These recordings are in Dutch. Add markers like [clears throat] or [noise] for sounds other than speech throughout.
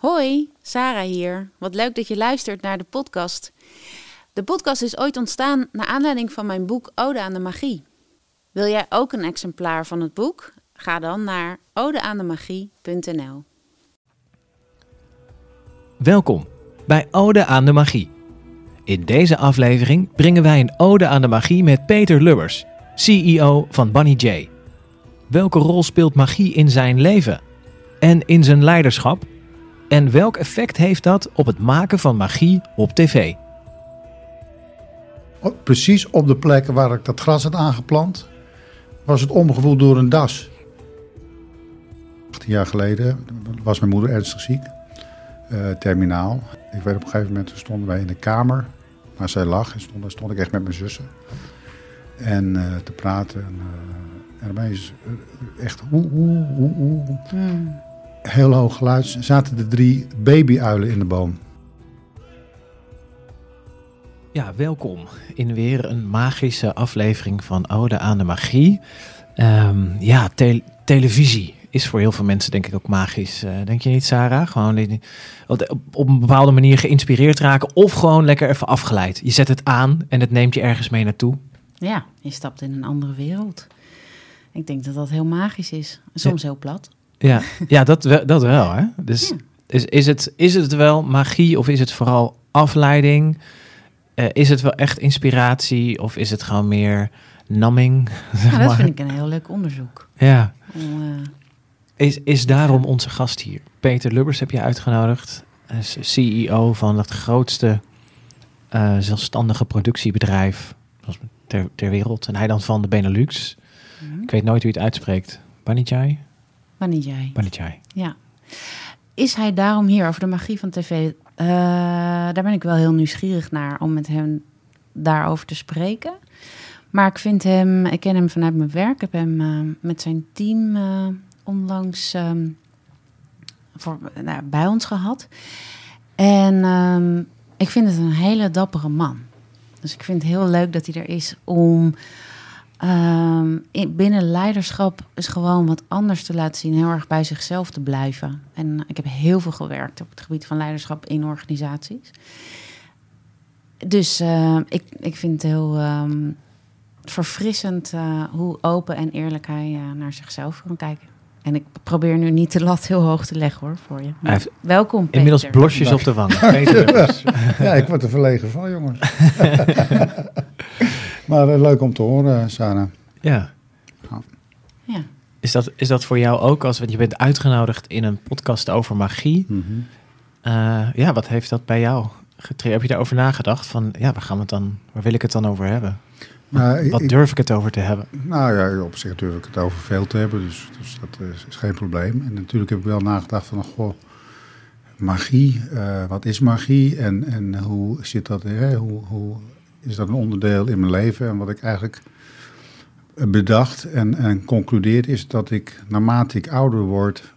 Hoi, Sarah hier. Wat leuk dat je luistert naar de podcast. De podcast is ooit ontstaan naar aanleiding van mijn boek Ode aan de Magie. Wil jij ook een exemplaar van het boek? Ga dan naar odeaandemagie.nl. Welkom bij Ode aan de Magie. In deze aflevering brengen wij een Ode aan de Magie met Peter Lubbers, CEO van Bunny J. Welke rol speelt magie in zijn leven en in zijn leiderschap? En welk effect heeft dat op het maken van magie op tv? Precies op de plek waar ik dat gras had aangeplant, was het omgevoeld door een das. 18 jaar geleden was mijn moeder ernstig ziek, uh, terminaal. Ik weet op een gegeven moment, stonden wij in de kamer waar zij lag. En stond, daar stond ik echt met mijn zussen. En uh, te praten. En, uh, en is echt oeh, oeh, oeh, oeh. Heel hoog geluid zaten de drie babyuilen in de boom. Ja, welkom in weer een magische aflevering van Ode aan de Magie. Um, ja, te televisie is voor heel veel mensen denk ik ook magisch. Uh, denk je niet, Sarah? Gewoon die, op, op een bepaalde manier geïnspireerd raken of gewoon lekker even afgeleid. Je zet het aan en het neemt je ergens mee naartoe. Ja, je stapt in een andere wereld. Ik denk dat dat heel magisch is. Soms heel plat. Ja, [laughs] ja dat, dat wel. Hè? Dus is, is, het, is het wel magie of is het vooral afleiding? Uh, is het wel echt inspiratie of is het gewoon meer namming? [laughs] Ja, dat vind ik een heel leuk onderzoek. Ja. Om, uh, is, is daarom onze gast hier. Peter Lubbers heb je uitgenodigd. Is CEO van het grootste uh, zelfstandige productiebedrijf ter, ter wereld. En hij dan van de Benelux. Mm -hmm. Ik weet nooit hoe je het uitspreekt. Banijay? Banijay. Banijay. Ja. Is hij daarom hier over de magie van tv? Uh, daar ben ik wel heel nieuwsgierig naar om met hem daarover te spreken. Maar ik vind hem, ik ken hem vanuit mijn werk. Ik heb hem uh, met zijn team uh, onlangs um, voor, nou, bij ons gehad. En um, ik vind het een hele dappere man. Dus ik vind het heel leuk dat hij er is om um, in, binnen leiderschap is gewoon wat anders te laten zien. Heel erg bij zichzelf te blijven. En ik heb heel veel gewerkt op het gebied van leiderschap in organisaties. Dus uh, ik, ik vind het heel um, verfrissend uh, hoe open en eerlijk hij uh, naar zichzelf kan kijken. En ik probeer nu niet de lat heel hoog te leggen hoor voor je. Maar welkom. Peter. Inmiddels blosjes op de wang. ja, ik word er verlegen van, jongen. [laughs] maar uh, leuk om te horen, Sarah. Ja. ja. Is, dat, is dat voor jou ook, als je bent uitgenodigd in een podcast over magie? Mm -hmm. uh, ja, wat heeft dat bij jou getreden? Heb je daarover nagedacht? Van ja, waar gaan we het dan, waar wil ik het dan over hebben? Nou, Wat durf ik het over te hebben? Nou ja, op zich durf ik het over veel te hebben, dus, dus dat is, is, geen probleem. En natuurlijk heb ik wel nagedacht van, goh, magie, uh, wat is magie en, en hoe zit dat, hè? Hoe, hoe is dat een onderdeel in mijn leven? En wat ik eigenlijk bedacht en, en concludeer is dat ik, naarmate ik ouder word,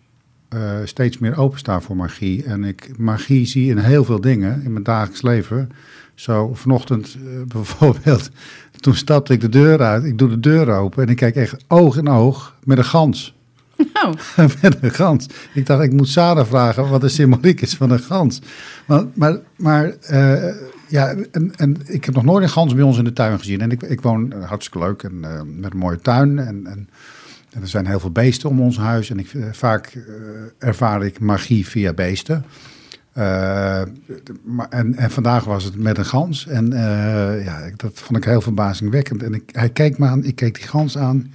uh, steeds meer opensta voor magie. En ik magie zie in heel veel dingen in mijn dagelijks leven. Zo vanochtend uh, [laughs] bijvoorbeeld, toen stapte ik de deur uit. Ik doe de deur open en ik kijk echt oog in oog met een gans. [laughs] Oh. [laughs] met een gans. Ik dacht, ik moet Sarah vragen wat de symboliek is van een gans. Maar, maar, maar uh, ja, en, ik heb nog nooit een gans bij ons in de tuin gezien. En ik, ik woon hartstikke leuk en uh, met een mooie tuin. En, en, er zijn heel veel beesten om ons huis. En ik, uh, vaak uh, ervaar ik magie via beesten. en, en vandaag was het met een gans. En ja, dat vond ik heel verbazingwekkend. En ik, hij keek me aan, ik keek die gans aan.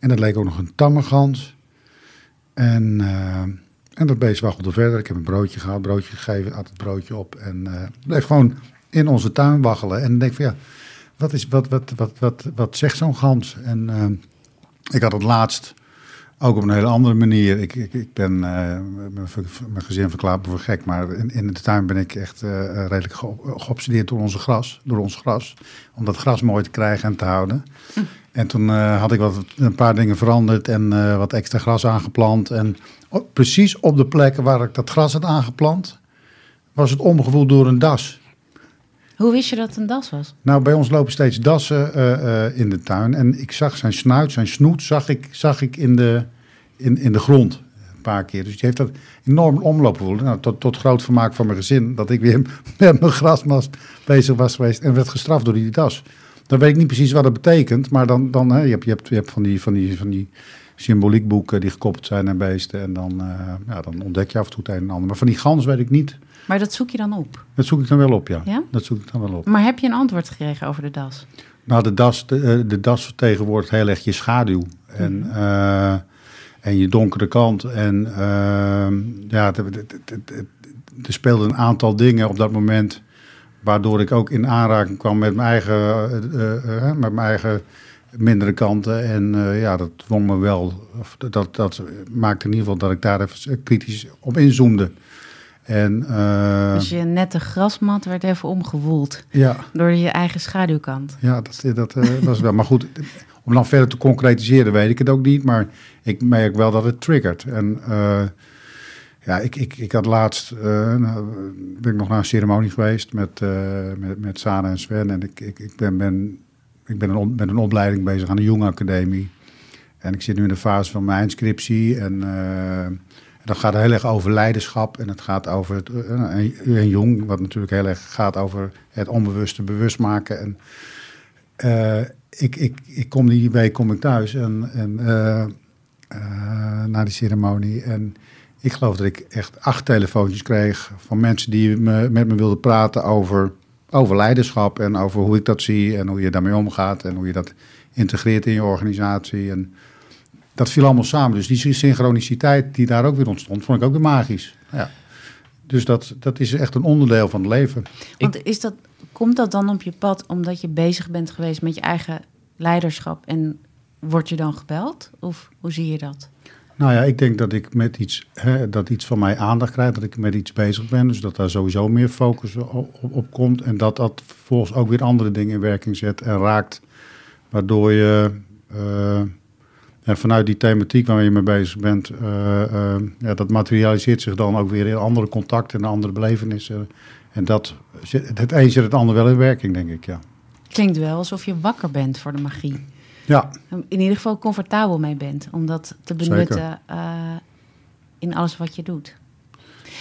En dat leek ook nog een tamme gans. En, en dat beest waggelde verder. Ik heb een broodje gehad, broodje gegeven, had het broodje op. En bleef gewoon in onze tuin waggelen. En dan denk ik van ja, wat, is, wat, wat, wat, wat, wat zegt zo'n gans? En uh, ik had het laatst ook op een hele andere manier. Ik, ik, ik ben, uh, mijn gezin verklaart me voor gek, maar in, in de tuin ben ik echt uh, redelijk ge geobsedeerd door onze gras, door ons gras. Om dat gras mooi te krijgen en te houden. Hm. En toen had ik wat, een paar dingen veranderd en wat extra gras aangeplant. En op, precies op de plekken waar ik dat gras had aangeplant, was het omgevoeld door een das. Hoe wist je dat het een das was? Nou, bij ons lopen steeds dassen uh, uh, in de tuin. En ik zag zijn snuit, zijn snoet, zag ik, zag ik in, de, in, in de grond. paar keer. Dus die heeft dat enorm omloop gevoeld. Nou, tot, tot groot vermaak van mijn gezin, dat ik weer [laughs] met mijn grasmas bezig was geweest en werd gestraft door die das. Dan weet ik niet precies wat dat betekent, maar dan, dan hè, je, hebt, je, hebt, je hebt van die, van die, van die symboliekboeken die gekoppeld zijn aan beesten. En dan, eh, ja, dan ontdek je af en toe het een en ander. Maar van die gans weet ik niet. Maar dat zoek je dan op? Dat zoek ik dan wel op, ja. Ja? Dat zoek ik dan wel op. Maar heb je een antwoord gekregen over de das? Nou, de das, de, eh, de das vertegenwoordigt heel erg je schaduw. En, Mhm. eh, en je donkere kant. En ehm, ja, er- speelden een aantal dingen op dat moment... waardoor ik ook in aanraking kwam met mijn eigen, met mijn eigen mindere kanten. En eh, ja, dat dwong me wel... Of dat, dat maakte in ieder geval dat ik daar even kritisch op inzoomde. En eh, dus je nette grasmat werd even omgewoeld ja... door je eigen schaduwkant. Ja, dat, dat eh, [laughs] was wel. Maar goed, om dan verder te concretiseren, weet ik het ook niet. Maar ik merk wel dat het triggert. En ja, ik, ik, ik had laatst, nou, ben ik nog naar een ceremonie geweest met, met, met Sana en Sven. En ik, ik, ik ben, ben, ik ben een, met een opleiding bezig aan de Jong Academie. En ik zit nu in de fase van mijn scriptie. En eh, dat gaat heel erg over leiderschap. En het gaat over het, eh, Jong, wat natuurlijk heel erg gaat over het onbewuste bewust maken. En eh, ik, ik, ik kom die week kom ik thuis en, en na die ceremonie. En ik geloof dat ik echt acht telefoontjes kreeg van mensen die me, met me wilden praten over, over leiderschap en over hoe ik dat zie en hoe je daarmee omgaat en hoe je dat integreert in je organisatie. En dat viel allemaal samen. Dus die synchroniciteit die daar ook weer ontstond, vond ik ook weer magisch. Ja. Dus dat, dat is echt een onderdeel van het leven. Want is dat, komt dat dan op je pad omdat je bezig bent geweest met je eigen leiderschap en word je dan gebeld? Of hoe zie je dat? Nou ja, ik denk dat ik met iets, hè, dat iets van mij aandacht krijgt, dat ik met iets bezig ben. Dus dat daar sowieso meer focus op, op, komt. En dat dat vervolgens ook weer andere dingen in werking zet en raakt. Waardoor je eh, ja, vanuit die thematiek waar je mee bezig bent, eh, eh, ja, dat materialiseert zich dan ook weer in andere contacten en andere belevenissen. En dat, het een zet het ander wel in werking, denk ik, ja. Klinkt wel alsof je wakker bent voor de magie. Ja, In ieder geval comfortabel mee bent om dat te benutten eh, in alles wat je doet.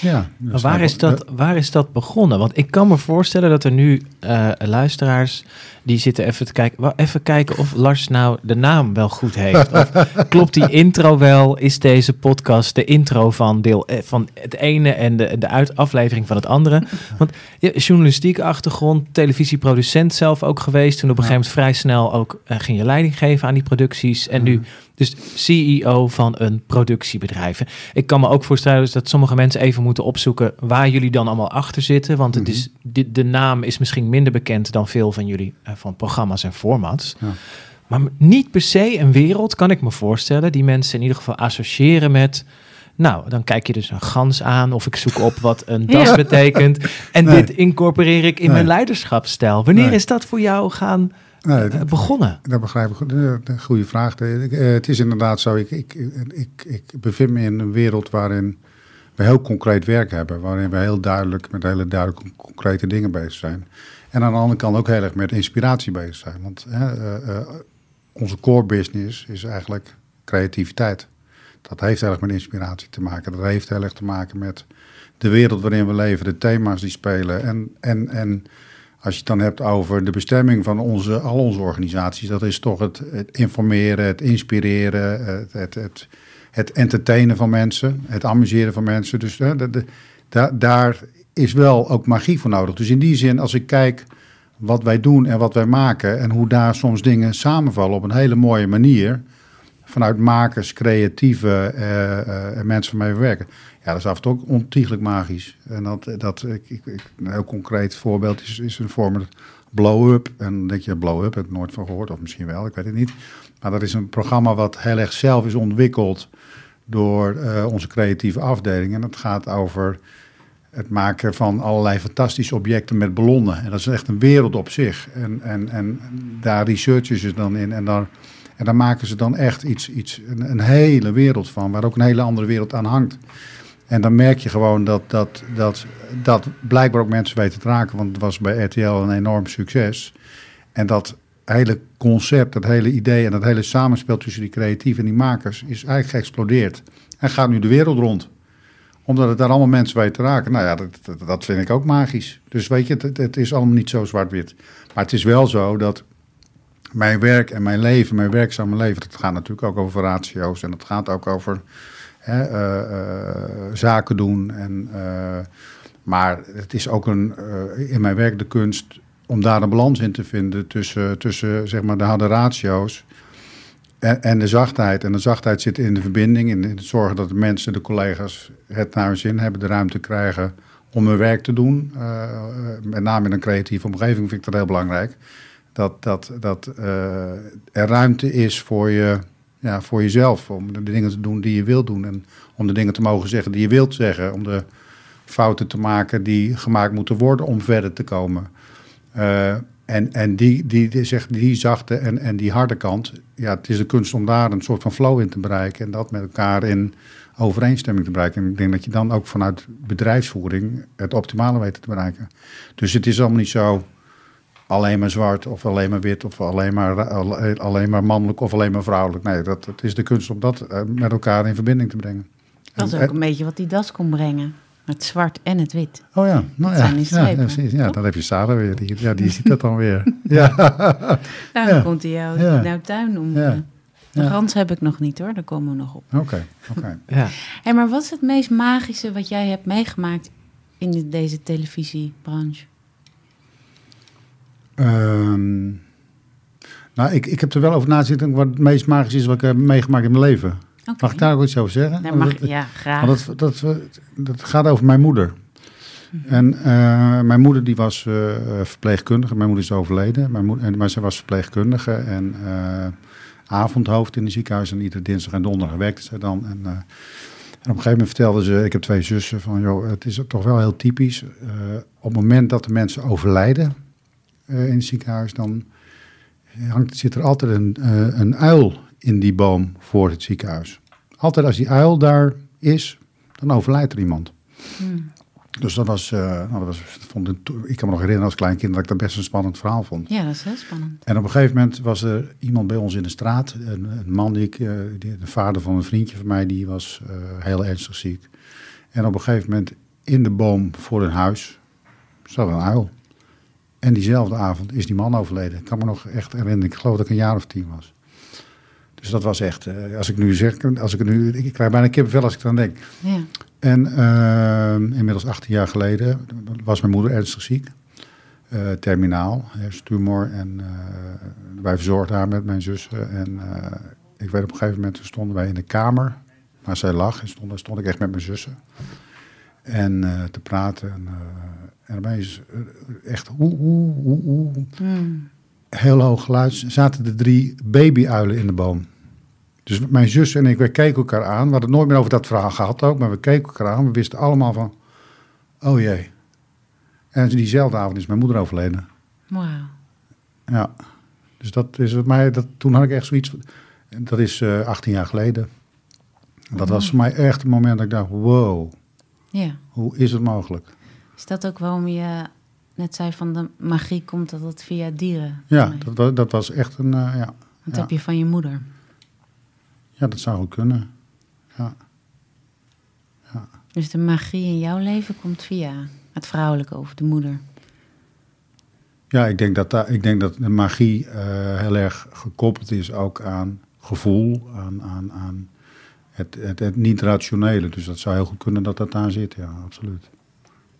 Ja. Maar waar is, dat, waar is dat begonnen? Want ik kan me voorstellen dat er nu eh, luisteraars die zitten even te kijken, even kijken of Lars nou de naam wel goed heeft. Of [laughs] klopt die intro wel? Is deze podcast de intro van deel eh, van het ene en de, de uit, aflevering van het andere? Want ja, journalistieke achtergrond, televisieproducent zelf ook geweest. Toen op een gegeven moment vrij snel ook eh, ging je leiding geven aan die producties. En nu Mhm. Dus CEO van een productiebedrijf. Ik kan me ook voorstellen dus dat sommige mensen even moeten opzoeken waar jullie dan allemaal achter zitten. Want het Mhm. is, de, de naam is misschien minder bekend dan veel van jullie eh, van programma's en formats. Ja. Maar niet per se een wereld, kan ik me voorstellen, die mensen in ieder geval associëren met. Nou, dan kijk je dus een gans aan of ik zoek op wat een [laughs] das Ja. betekent. En Nee. dit incorporeer ik in Nee. mijn leiderschapsstijl. Wanneer Nee. is dat voor jou gaan Nee, eh, begonnen? Dat begrijp ik. Eh, Een goede vraag. Eh, Het is inderdaad zo. Ik, ik, ik, ik bevind me in een wereld waarin we heel concreet werk hebben. Waarin we heel duidelijk met hele duidelijke concrete dingen bezig zijn. En aan de andere kant ook heel erg met inspiratie bezig zijn. Want hè, onze core business is eigenlijk creativiteit. Dat heeft heel erg met inspiratie te maken. Dat heeft heel erg te maken met de wereld waarin we leven, de thema's die spelen. En, en, en als je het dan hebt over de bestemming van onze, al onze organisaties, dat is toch het, informeren, het inspireren, het, het, het, entertainen van mensen, het amuseren van mensen. Dus hè, daar is wel ook magie voor nodig. Dus in die zin, als ik kijk wat wij doen en wat wij maken en hoe daar soms dingen samenvallen op een hele mooie manier, vanuit makers, creatieve eh, eh, en mensen waarmee we werken. Ja, dat is af en toe ook ontiegelijk magisch. En dat, dat ik, ik- een heel concreet voorbeeld is, is een vorm blow-up. En dan denk je, blow-up, heb ik nooit van gehoord, of misschien wel, ik weet het niet. Maar dat is een programma wat heel erg zelf is ontwikkeld door eh, onze creatieve afdeling. En dat gaat over het maken van allerlei fantastische objecten met ballonnen. En dat is echt een wereld op zich. En, en, en daar researchen ze dan in. En daar, en daar maken ze dan echt iets, iets een, een hele wereld van, waar ook een hele andere wereld aan hangt. En dan merk je gewoon dat dat, dat dat blijkbaar ook mensen weten te raken. Want het was bij RTL een enorm succes. En dat hele concept, dat hele idee en dat hele samenspel tussen die creatieven en die makers is eigenlijk geëxplodeerd. Hij gaat nu de wereld rond. Omdat het daar allemaal mensen weten te raken. Nou ja, dat, dat, dat vind ik ook magisch. Dus weet je, het- het is allemaal niet zo zwart-wit. Maar het is wel zo dat mijn werk en mijn leven, mijn werkzame leven, dat gaat natuurlijk ook over ratio's. En dat gaat ook over hè, eh, eh, zaken doen. En, eh, maar het is ook een, in mijn werk de kunst om daar een balans in te vinden tussen, tussen zeg maar, de harde ratio's en, en de zachtheid. En de zachtheid zit in de verbinding, in het zorgen dat de mensen, de collega's het naar hun zin hebben, de ruimte krijgen om hun werk te doen. Met name in een creatieve omgeving vind ik dat heel belangrijk. Dat, dat, dat eh, er ruimte is voor, je, ja, voor jezelf, om de dingen te doen die je wilt doen. En om de dingen te mogen zeggen die je wilt zeggen. Om de fouten te maken die gemaakt moeten worden om verder te komen. Eh, en en die, die, die, die zachte en, en die harde kant, ja, het is de kunst om daar een soort van flow in te bereiken en dat met elkaar in overeenstemming te bereiken. En ik denk dat je dan ook vanuit bedrijfsvoering het optimale weet te bereiken. Dus het is allemaal niet zo alleen maar zwart of alleen maar wit of alleen maar, eh, alleen maar mannelijk of alleen maar vrouwelijk. Nee, dat, het is de kunst om dat eh, met elkaar in verbinding te brengen. Dat is ook een beetje wat die das kon brengen. Het zwart en het wit. Oh ja, nou Dat ja, zijn die ja, precies. Ja, toch? dan heb je Sarah weer. Die, ja, die [laughs] ziet dat dan weer. Ja, [laughs] Nou, Ja. dan komt hij jou Ja. nou tuin noemen. Ja. De Ja. gans heb ik nog niet hoor, daar komen we nog op. oké, oké. [laughs] Ja. Hey, maar wat is het meest magische wat jij hebt meegemaakt in de- deze televisiebranche? Ehm, nou, ik, ik heb er wel over na zitten wat het meest magisch is wat ik heb meegemaakt in mijn leven. Mag ik daar ook iets over zeggen? Daar mag, dat- ja, graag. Want dat, dat, dat gaat over mijn moeder. En eh, mijn moeder die was eh, verpleegkundige. Mijn moeder is overleden. Mijn moeder, en, maar zij was verpleegkundige en eh, avondhoofd in het ziekenhuis. En iedere dinsdag en donderdag werkte ze dan. En, en op een gegeven moment vertelde ze, ik heb twee zussen, van joh, het is toch wel heel typisch. op het moment dat de mensen overlijden in het ziekenhuis, dan hangt, zit er altijd een, eh, een uil in die boom voor het ziekenhuis. Altijd als die uil daar is, dan overlijdt er iemand. Hmm. Dus dat was, eh, nou, dat was vond ik, ik kan me nog herinneren als klein kind dat ik dat best een spannend verhaal vond. Ja, dat is heel spannend. En op een gegeven moment was er iemand bij ons in de straat, een, een man, die ik, eh, die, de vader van een vriendje van mij, die was eh, heel ernstig ziek. En op een gegeven moment in de boom voor een huis zat een uil. En diezelfde avond is die man overleden. Ik kan me nog echt herinneren, ik geloof dat ik een jaar of tien was. Dus dat was echt, eh, als ik nu zeg, als ik nu, ik krijg bijna kippenvel als ik eraan denk. Ja. En eh, inmiddels 18 jaar geleden was mijn moeder ernstig ziek. Eh, terminaal, hersentumor. En eh, wij verzorgden haar met mijn zussen. En ik weet op een gegeven moment, stonden wij in de kamer waar zij lag. En stond, stond ik echt met mijn zussen. En te praten. En, en opeens eh, echt hoe, hoe, hoe, hoe, Hmm. heel hoog geluid zaten er drie babyuilen in de boom. Dus mijn zus en ik, we keken elkaar aan. We hadden het nooit meer over dat verhaal gehad ook, maar we keken elkaar aan. We wisten allemaal van, oh jee. En diezelfde avond is mijn moeder overleden. Wauw. Ja. Dus dat is het mij, dat, toen had ik echt zoiets, dat is eh 18 jaar geleden. Dat was voor mij echt een moment dat ik dacht, wow, Ja. hoe is het mogelijk? Is dat ook waarom je net zei van de magie komt dat het via dieren? Ja, dat, wa- dat was echt een, eh, ja. Dat ja. heb je van je moeder. ja, dat zou ook kunnen. Ja. Dus de magie in jouw leven komt via het vrouwelijke of de moeder. Ja, ik denk dat, da- ik denk dat de magie eh, heel erg gekoppeld is ook aan gevoel, aan, aan, aan het, het, het niet-rationele. Dus dat zou heel goed kunnen dat dat daar zit, ja, absoluut.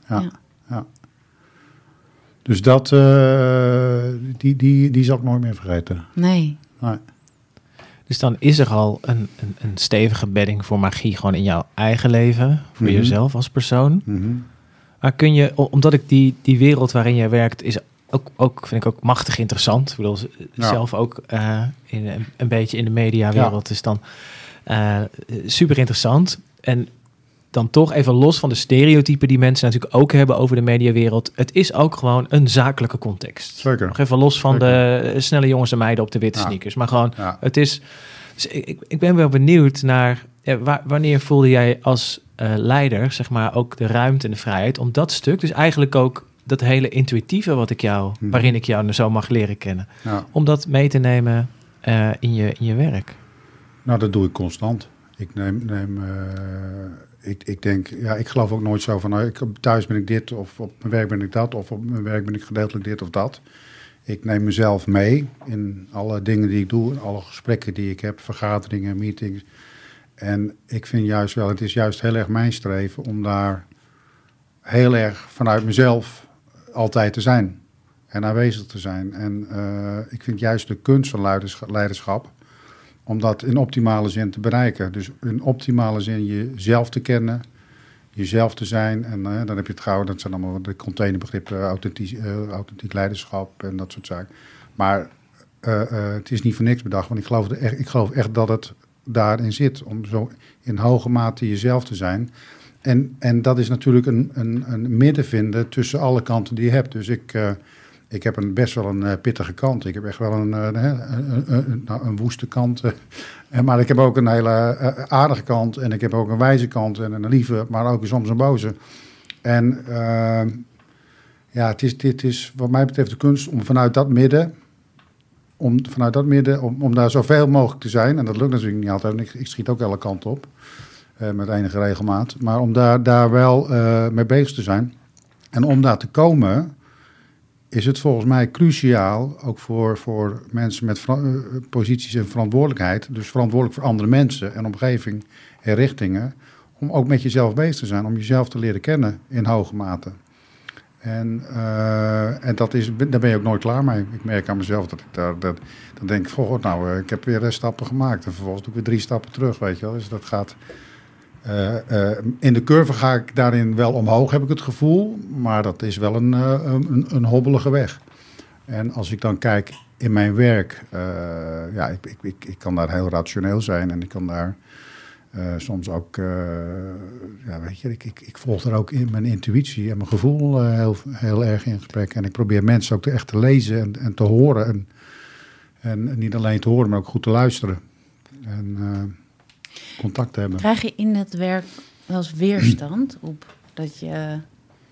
Ja, Ja. ja. Dus dat, eh, die, die, die zal ik nooit meer vergeten. Nee. Nee. Dus dan is er al een, een, een stevige bedding voor magie gewoon in jouw eigen leven, voor Mhm. jezelf als persoon. Mhm. Maar kun je, omdat ik die, die wereld waarin jij werkt, is ook, ook, vind ik ook machtig interessant. Ik bedoel, Ja. zelf ook eh, in, een, een beetje in de mediawereld is dan eh, super interessant. En dan toch even los van de stereotypen die mensen natuurlijk ook hebben over de mediawereld. Het is ook gewoon een zakelijke context. Zeker. Nog even los van de snelle jongens en meiden op de witte Ja. sneakers. Maar gewoon, Ja. het is. Dus ik, ik- ben wel benieuwd naar. ja, wanneer voelde jij als eh, leider, zeg maar, ook de ruimte en de vrijheid om dat stuk, dus eigenlijk ook dat hele intuïtieve wat ik jou, Mhm. waarin ik jou nou zo mag leren kennen, om dat mee te nemen eh, in, je, in je werk? Nou, dat doe ik constant. Ik neem, neem eh, ik, ik denk, ja, ik geloof ook nooit zo van, nou, ik, thuis ben ik dit, of op mijn werk ben ik dat, of op mijn werk ben ik gedeeltelijk dit of dat. Ik neem mezelf mee in alle dingen die ik doe, in alle gesprekken die ik heb, vergaderingen, meetings. En ik vind juist wel, het is juist heel erg mijn streven om daar heel erg vanuit mezelf altijd te zijn en aanwezig te zijn. En uh, ik vind juist de kunst van leiderschap om dat in optimale zin te bereiken. Dus in optimale zin jezelf te kennen, jezelf te zijn. En uh, dan heb je het gauw, dat zijn allemaal de containerbegrippen, authentiek, uh, authentiek leiderschap en dat soort zaken. Maar het is niet voor niks bedacht, want ik geloof, echt, ik geloof echt dat het daarin zit. Om zo in hoge mate jezelf te zijn. En, en dat is natuurlijk een, een, een midden vinden tussen alle kanten die je hebt. Dus ik, ik heb een, best wel een uh, pittige kant. Ik heb echt wel een, uh, een, een, nou, een, woeste kant. maar ik heb ook een hele aardige kant. En ik heb ook een wijze kant en een lieve, maar ook soms een boze. En ja, het is, dit is wat mij betreft de kunst om vanuit dat midden om vanuit dat midden, om, om daar zoveel mogelijk te zijn. En dat lukt natuurlijk niet altijd. Ik, ik schiet ook alle kanten op. Met enige regelmaat. Maar om daar, daar wel mee bezig te zijn. En om daar te komen, is het volgens mij cruciaal, ook voor, voor mensen met uh, posities en verantwoordelijkheid. Dus verantwoordelijk voor andere mensen en omgeving en richtingen. Om ook met jezelf bezig te zijn, om jezelf te leren kennen in hoge mate. En, uh, en dat is, daar ben je ook nooit klaar mee. Ik merk aan mezelf dat ik daar, dat, dan denk ik, goh, nou, uh, ik heb weer stappen gemaakt. En vervolgens doe ik weer drie stappen terug, weet je wel. Dus dat gaat, uh, in de curve ga ik daarin wel omhoog, heb ik het gevoel. Maar dat is wel een, een, een, hobbelige weg. En als ik dan kijk in mijn werk, ja, ik, ik, ik, kan daar heel rationeel zijn en ik kan daar uh, soms ook, uh, ja, weet je, ik, ik, volg er ook in mijn intuïtie en mijn gevoel uh, heel, heel erg in gesprek. En ik probeer mensen ook echt te lezen en, en te horen. En, en, niet alleen te horen, maar ook goed te luisteren. En contact hebben. Krijg je in het werk wel eens weerstand [clears throat] op dat je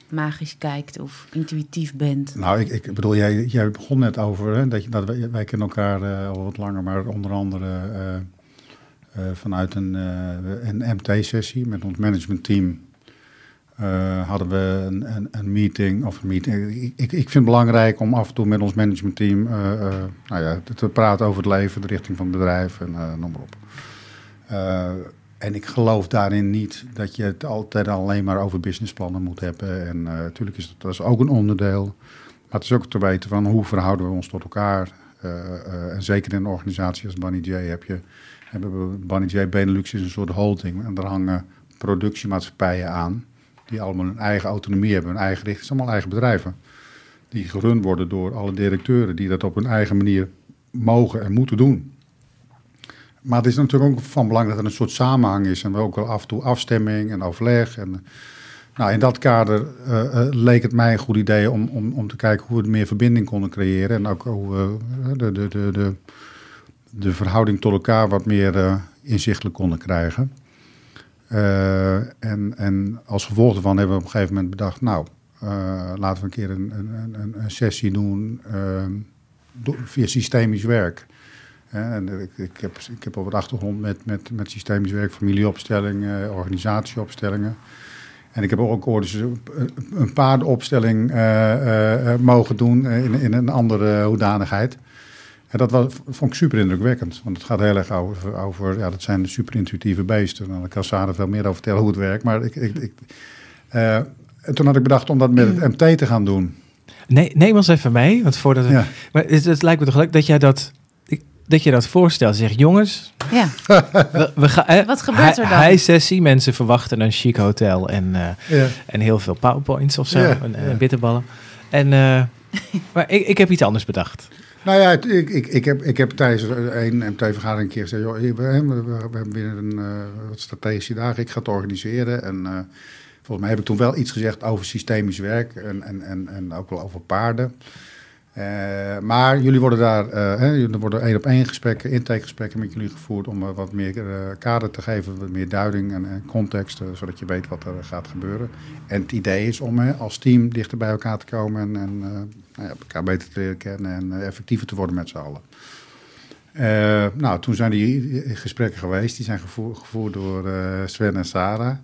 magisch kijkt of intuïtief bent? Nou, ik, ik bedoel, jij, jij begon net over hè, dat, je, dat wij, wij kennen elkaar al wat langer, maar onder andere uh, vanuit een, een MT-sessie met ons managementteam hadden we een, een, een, meeting. Of een meeting. Ik, ik vind het belangrijk om af en toe met ons managementteam nou ja, te, te, praten over het leven, de richting van het bedrijf en noem maar op. en ik geloof daarin niet dat je het altijd alleen maar over businessplannen moet hebben. En natuurlijk is dat, is ook een onderdeel. Maar het is ook te weten van hoe verhouden we ons tot elkaar. en zeker in een organisatie als Bunny J heb je hebben we Bunny J Benelux is een soort holding. En daar hangen productiemaatschappijen aan. Die allemaal een eigen autonomie hebben, een eigen richting. Het zijn allemaal eigen bedrijven. Die gerund worden door alle directeuren die dat op hun eigen manier mogen en moeten doen. Maar het is natuurlijk ook van belang dat er een soort samenhang is. En ook wel af en toe afstemming en overleg. En, nou, in dat kader uh, uh, leek het mij een goed idee om, om, om te kijken hoe we meer verbinding konden creëren. En ook hoe we uh, de, de, de, de de verhouding tot elkaar wat meer uh, inzichtelijk konden krijgen. Uh, en, en als gevolg daarvan hebben we op een gegeven moment bedacht, nou, uh, laten we een keer een, een, een, een sessie doen via systemisch werk. En ik, ik, heb, ik heb op het achtergrond met, met, met systemisch werk, familieopstellingen, organisatieopstellingen. En ik heb ook ooit dus een paardenopstelling mogen doen in, in een andere hoedanigheid. En dat was, vond ik super indrukwekkend. Want het gaat heel erg over, over ja, dat zijn super intuïtieve beesten. Nou, daar kan Sarah veel meer over vertellen hoe het werkt. Maar ik, ik, ik uh, en toen had ik bedacht om dat met het MT te gaan doen. Nee, neem ons even mee. Want voordat ja. Maar het, het, lijkt me toch leuk dat jij dat, dat je dat voorstelt. Zeg, jongens. Ja. [laughs] We, we gaan, Wat gebeurt er dan? High-sessie. Mensen verwachten een chic hotel en, uh, ja. en heel veel powerpoints of zo. Ja. En, en bitterballen. En, uh, [laughs] maar ik, ik heb iets anders bedacht. Nou ja, ik, ik, ik, heb, ik heb tijdens een MT-vergadering een keer gezegd... Joh, we, hebben binnen een uh, wat strategische dagen, ik ga het organiseren. En uh, volgens mij heb ik toen wel iets gezegd over systemisch werk en, en, en, en ook wel over paarden. Uh, maar jullie worden daar, er worden één op één gesprekken, intakegesprekken met jullie gevoerd... om wat meer kader te geven, wat meer duiding en, context... zodat je weet wat er gaat gebeuren. En het idee is om als team dichter bij elkaar te komen... en, en nou ja, elkaar beter te leren kennen en effectiever te worden met z'n allen. Eh, nou, toen zijn die gesprekken geweest. Die zijn gevoerd, door eh, Sven en Sarah.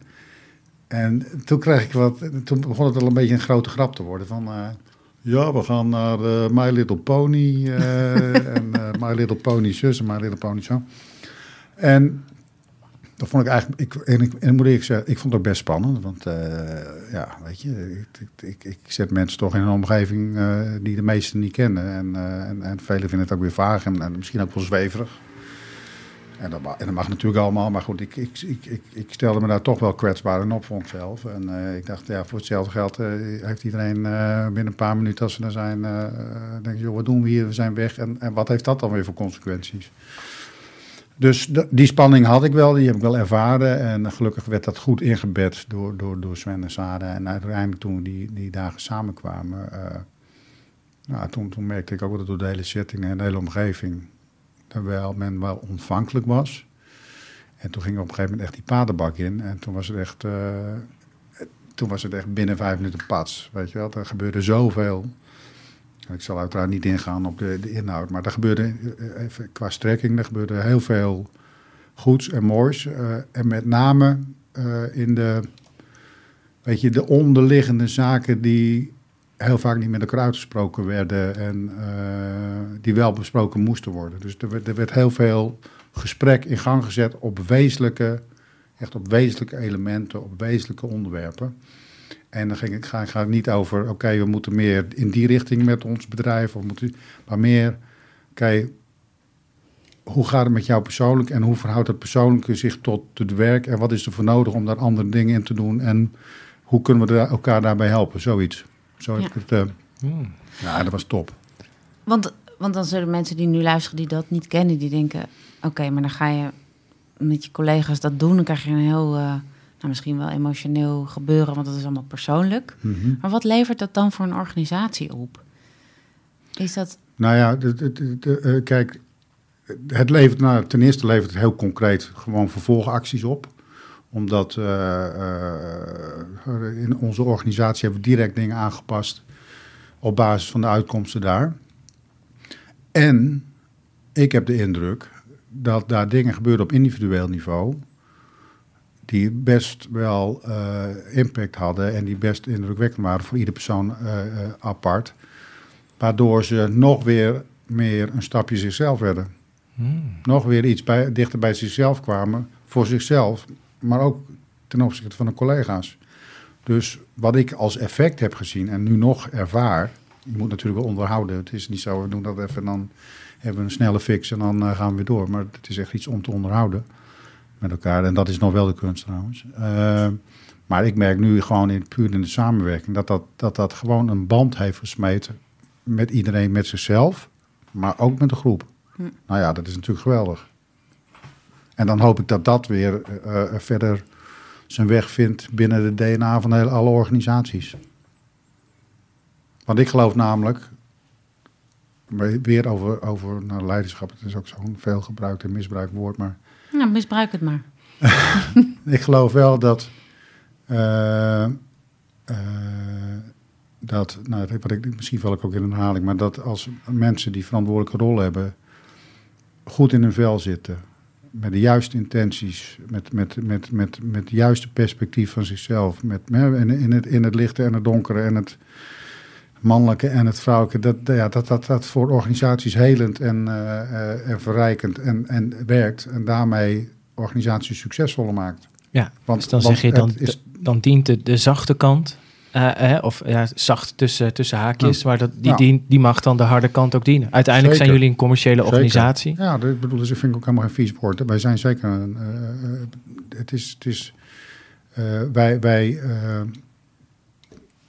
En toen kreeg ik wat. Toen begon het al een beetje een grote grap te worden. Van eh, ja, we gaan naar eh, My Little Pony. eh, [laughs] en eh, My Little Pony zus en My Little Pony zo. En dat vond ik eigenlijk. Ik, en, ik, en moet ik zeggen, ik vond het ook best spannend. Want ja, weet je, ik, ik, ik, zet mensen toch in een omgeving die de meesten niet kennen. En, en, en velen vinden het ook weer vaag en, en misschien ook wel zweverig. En dat, mag natuurlijk allemaal, maar goed, ik, ik, ik, ik, stelde me daar toch wel kwetsbaar in op voor onszelf. En eh, ik dacht, ja, voor hetzelfde geld eh, heeft iedereen eh, binnen een paar minuten als ze er zijn, denk je, joh, wat doen we hier? We zijn weg. En, en wat heeft dat dan weer voor consequenties? Dus die spanning had ik wel, die heb ik wel ervaren. En gelukkig werd dat goed ingebed door, door, door Sven en Sarah. En uiteindelijk toen die, die dagen samenkwamen, nou, toen, toen merkte ik ook dat door de hele setting en de hele omgeving, terwijl men wel ontvankelijk was. En toen ging op een gegeven moment echt die padenbak in. En toen was het echt, eh, toen was het echt binnen vijf minuten pats. Weet je wel, er gebeurde zoveel. Ik zal uiteraard niet ingaan op de, de inhoud, maar er gebeurde eh, even qua strekking, er gebeurde heel veel goeds en moois. eh, en met name in de, weet je, de onderliggende zaken die heel vaak niet met elkaar uitgesproken werden en eh, die wel besproken moesten worden. Dus er werd, er werd heel veel gesprek in gang gezet op wezenlijke, echt op wezenlijke elementen, op wezenlijke onderwerpen. En dan ging ga, ga niet over, oké, we moeten meer in die richting met ons bedrijf, of moeten, maar meer, oké, hoe gaat het met jou persoonlijk en hoe verhoudt het persoonlijke zich tot het werk en wat is er voor nodig om daar andere dingen in te doen en hoe kunnen we elkaar daarbij helpen, zoiets. Zo heb Ja. ik het, eh, Hmm. ja, dat was top. Want, want dan zullen mensen die nu luisteren die dat niet kennen, die denken: oké, maar dan ga je met je collega's dat doen. Dan krijg je een heel, eh, nou, misschien wel emotioneel gebeuren, want dat is allemaal persoonlijk. Mhm. Maar wat levert dat dan voor een organisatie op? Is dat. Nou ja, de, de, de- de, eh, kijk, het levert, nou, ten eerste levert het heel concreet gewoon vervolgacties op. Omdat eh, eh, in onze organisatie hebben we direct dingen aangepast op basis van de uitkomsten daar. En ik heb de indruk dat daar dingen gebeuren op individueel niveau die best wel eh, impact hadden en die best indrukwekkend waren voor iedere persoon apart. Waardoor ze nog weer meer een stapje zichzelf werden. Hmm. Nog weer iets bij, dichter bij zichzelf kwamen. Voor zichzelf, maar ook ten opzichte van de collega's. Dus wat ik als effect heb gezien en nu nog ervaar. Je moet natuurlijk wel onderhouden. Het is niet zo, we doen dat even en dan hebben we een snelle fix en dan eh, gaan we weer door. Maar het is echt iets om te onderhouden met elkaar. En dat is nog wel de kunst trouwens. Eh, maar ik merk nu gewoon in, puur in de samenwerking dat dat, dat dat gewoon een band heeft gesmeten met iedereen, met zichzelf, maar ook met de groep. Hm. Nou ja, dat is natuurlijk geweldig. En dan hoop ik dat dat weer eh, eh, verder zijn weg vindt binnen de DNA van hele, alle organisaties. Want ik geloof namelijk, weer over, over nou, leiderschap, het is ook zo'n veel gebruikt en misbruikt woord, maar Nou, misbruik het maar. [laughs] ik geloof wel dat. eh, eh, dat nou, wat ik, misschien val ik ook in een herhaling, maar dat als mensen die verantwoordelijke rol hebben. goed in hun vel zitten. Met de juiste intenties. met, met, met, met, met het juiste perspectief van zichzelf. Met, in, in, het, in het lichte en het donkere en het mannelijke en het vrouwelijke. Dat, ja, dat, dat, dat voor organisaties helend en, eh, eh, en verrijkend en, en werkt. En daarmee organisaties succesvoller maakt. Ja, Want, dus dan want zeg je, dan, het is, dan dient de, de zachte kant, eh, eh, of ja, zacht tussen, tussen haakjes, Ja. maar dat, die, Ja. dien- die mag dan de harde kant ook dienen. Uiteindelijk zijn jullie een commerciële Zeker. organisatie. Ja, dat, ik bedoel, dus ik vind ik ook helemaal geen vies woord. Wij zijn zeker een. eh, eh, het is. Het is eh, wij. wij eh,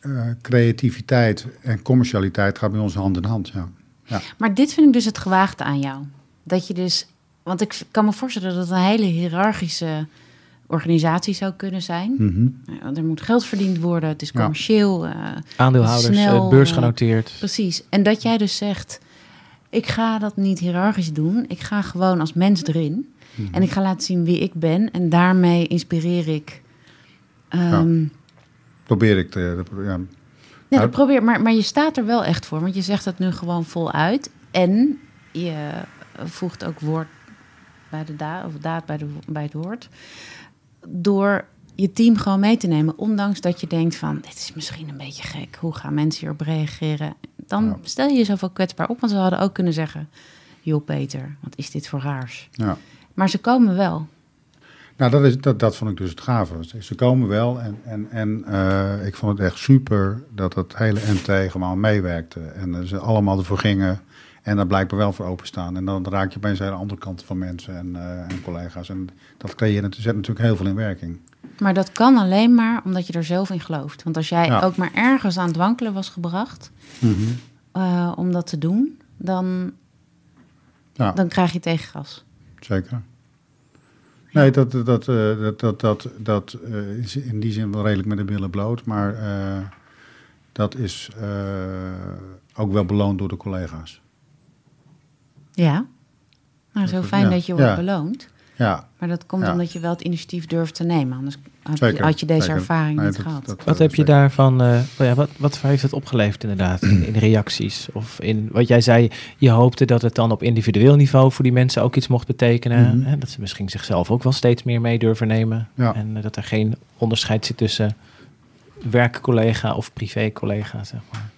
eh, creativiteit en commercialiteit gaan bij ons hand in hand. Ja. Maar dit vind ik dus het gewaagde aan jou. Dat je dus, want ik kan me voorstellen dat het een hele hiërarchische organisatie zou kunnen zijn. Mhm. Nou, Er moet geld verdiend worden, het is Ja. commercieel. eh, Aandeelhouders, Snel, eh, beursgenoteerd. precies. En dat jij dus zegt, ik ga dat niet hiërarchisch doen. Ik ga gewoon als mens erin. Mhm. En ik ga laten zien wie ik ben. En daarmee inspireer ik. ehm, Probeer ik te. Ja. Ja, Nou, dat probeer, maar, maar je staat er wel echt voor. Want je zegt het nu gewoon voluit. En je voegt ook woord bij de daad, of daad bij, de, bij het woord. Door je team gewoon mee te nemen, ondanks dat je denkt van, dit is misschien een beetje gek. Hoe gaan mensen hierop reageren? Dan Ja. stel je jezelf ook kwetsbaar op, want ze hadden ook kunnen zeggen, joh Peter, wat is dit voor raars? Ja. Maar ze komen wel. Nou, dat, is, dat, dat vond ik dus het gave. Ze komen wel en, en, en eh, ik vond het echt super dat het hele MT gewoon meewerkte. En eh, ze allemaal ervoor gingen en daar blijkbaar wel voor openstaan. En dan raak je opeens een hele andere kant van mensen en, eh, en collega's. En dat creëert, zet natuurlijk heel veel in werking. Maar dat kan alleen maar omdat je er zelf in gelooft. Want als jij Ja. ook maar ergens aan het wankelen was gebracht eh, om dat te doen, dan, Ja, dan krijg je tegengas. zeker. Nee, dat, dat, dat, eh, dat, dat, dat, dat is in die zin wel redelijk met de billen bloot. Maar dat is ook wel beloond door de collega's. Ja. Nou, zo fijn ja. dat je wordt Ja. beloond. Ja, Maar dat komt Ja. omdat je wel het initiatief durft te nemen. Anders had, je, zeker. had je deze zeker. ervaring Nee, niet dat- gehad. dat- Wat dat heb je daarvan, eh, oh ja, wat, wat heeft het opgeleverd inderdaad in, in reacties? Of in wat jij zei, je hoopte dat het dan op individueel niveau voor die mensen ook iets mocht betekenen. Mhm. Hè, dat ze misschien zichzelf ook wel steeds meer mee durven nemen. Ja. En eh, dat er geen onderscheid zit tussen werkcollega of privécollega, zeg maar.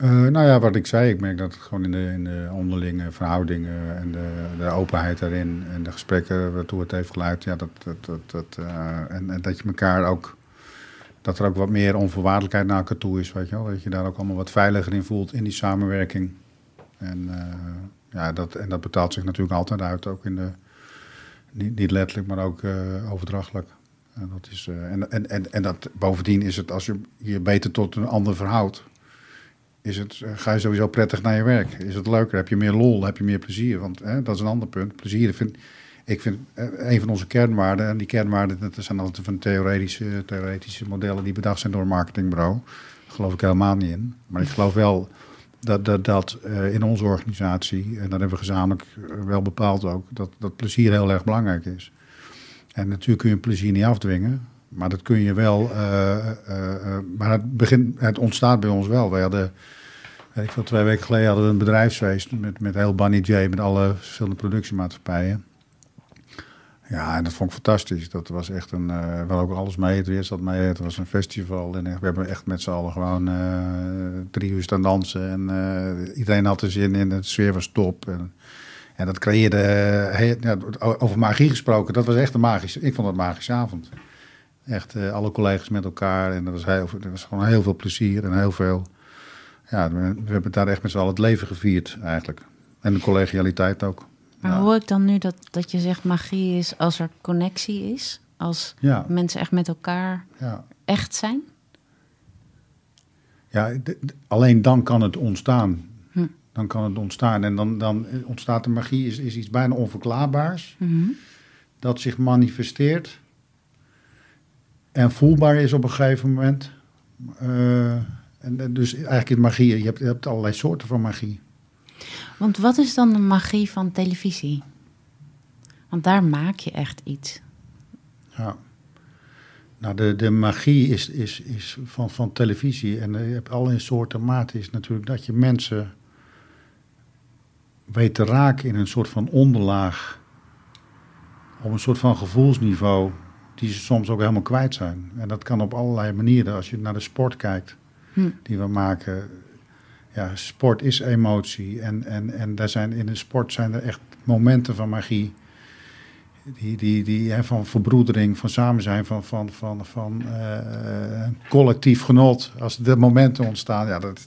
Eh, nou ja, wat ik zei, ik merk dat het gewoon in de, in de onderlinge verhoudingen en de, de openheid daarin en de gesprekken waartoe het heeft geleid, ja, dat, dat, dat, dat, eh, en, en dat je elkaar ook, dat er ook wat meer onvoorwaardelijkheid naar elkaar toe is, weet je wel, dat je daar ook allemaal wat veiliger in voelt in die samenwerking. En, eh, ja, dat, en dat betaalt zich natuurlijk altijd uit, ook in de, niet, niet letterlijk, maar ook overdrachtelijk. En, dat is, en, en, en, en dat, bovendien is het, als je je beter tot een ander verhoudt, is het, eh, ga je sowieso prettig naar je werk. Is het leuker? Heb je meer lol? Heb je meer plezier? Want hè, dat is een ander punt. Plezier vind ik vind eh, een van onze kernwaarden. En die kernwaarden, dat zijn altijd van theoretische, theoretische modellen die bedacht zijn door een marketingbureau. Daar geloof ik helemaal niet in. Maar ik geloof wel dat, dat, dat eh, in onze organisatie, en dat hebben we gezamenlijk wel bepaald ook, dat, dat plezier heel erg belangrijk is. En natuurlijk kun je plezier niet afdwingen. Maar dat kun je wel. eh, eh, eh, maar het, begint, het ontstaat bij ons wel. Wij hadden. Ik veel, twee weken geleden hadden we een bedrijfsfeest met, met heel Bunny J, met alle verschillende productiemaatschappijen. Ja, en dat vond ik fantastisch. Dat was echt een. eh wel ook alles mee, het weer zat mee. Het was een festival. En echt, we hebben echt met z'n allen gewoon eh, drie uur staan dansen. En iedereen had er zin in. De sfeer was top. En, en dat creëerde. ja, over magie gesproken, dat was echt een magische. Ik vond het een magische avond. Echt eh, alle collega's met elkaar. En dat was, heel, dat was gewoon heel veel plezier en heel veel. Ja, we, we hebben daar echt met z'n allen het leven gevierd eigenlijk. En de collegialiteit ook. Maar ja. hoor ik dan nu dat, dat je zegt magie is als er connectie is? Als Ja, mensen echt met elkaar ja. echt zijn? ja alleen dan kan het ontstaan. Hm. Dan kan het ontstaan. En dan, dan ontstaat de magie, is, is iets bijna onverklaarbaars. Mhm. Dat zich manifesteert. En voelbaar is op een gegeven moment. Eh, en, dus eigenlijk is magie, je hebt, je hebt allerlei soorten van magie. Want wat is dan de magie van televisie? Want daar maak je echt iets. Ja. Nou, de, de magie is, is, is van, van televisie en eh, je hebt allerlei soorten maten, is natuurlijk dat je mensen weet te raken in een soort van onderlaag, op een soort van gevoelsniveau, die ze soms ook helemaal kwijt zijn. En dat kan op allerlei manieren, als je naar de sport kijkt, Hm. die we maken. Ja, sport is emotie en, en, en daar zijn, in de sport zijn er echt momenten van magie die, die, die, hè, van verbroedering, van samen zijn, van, van, van, van eh, collectief genot. Als de momenten ontstaan, ja, dat,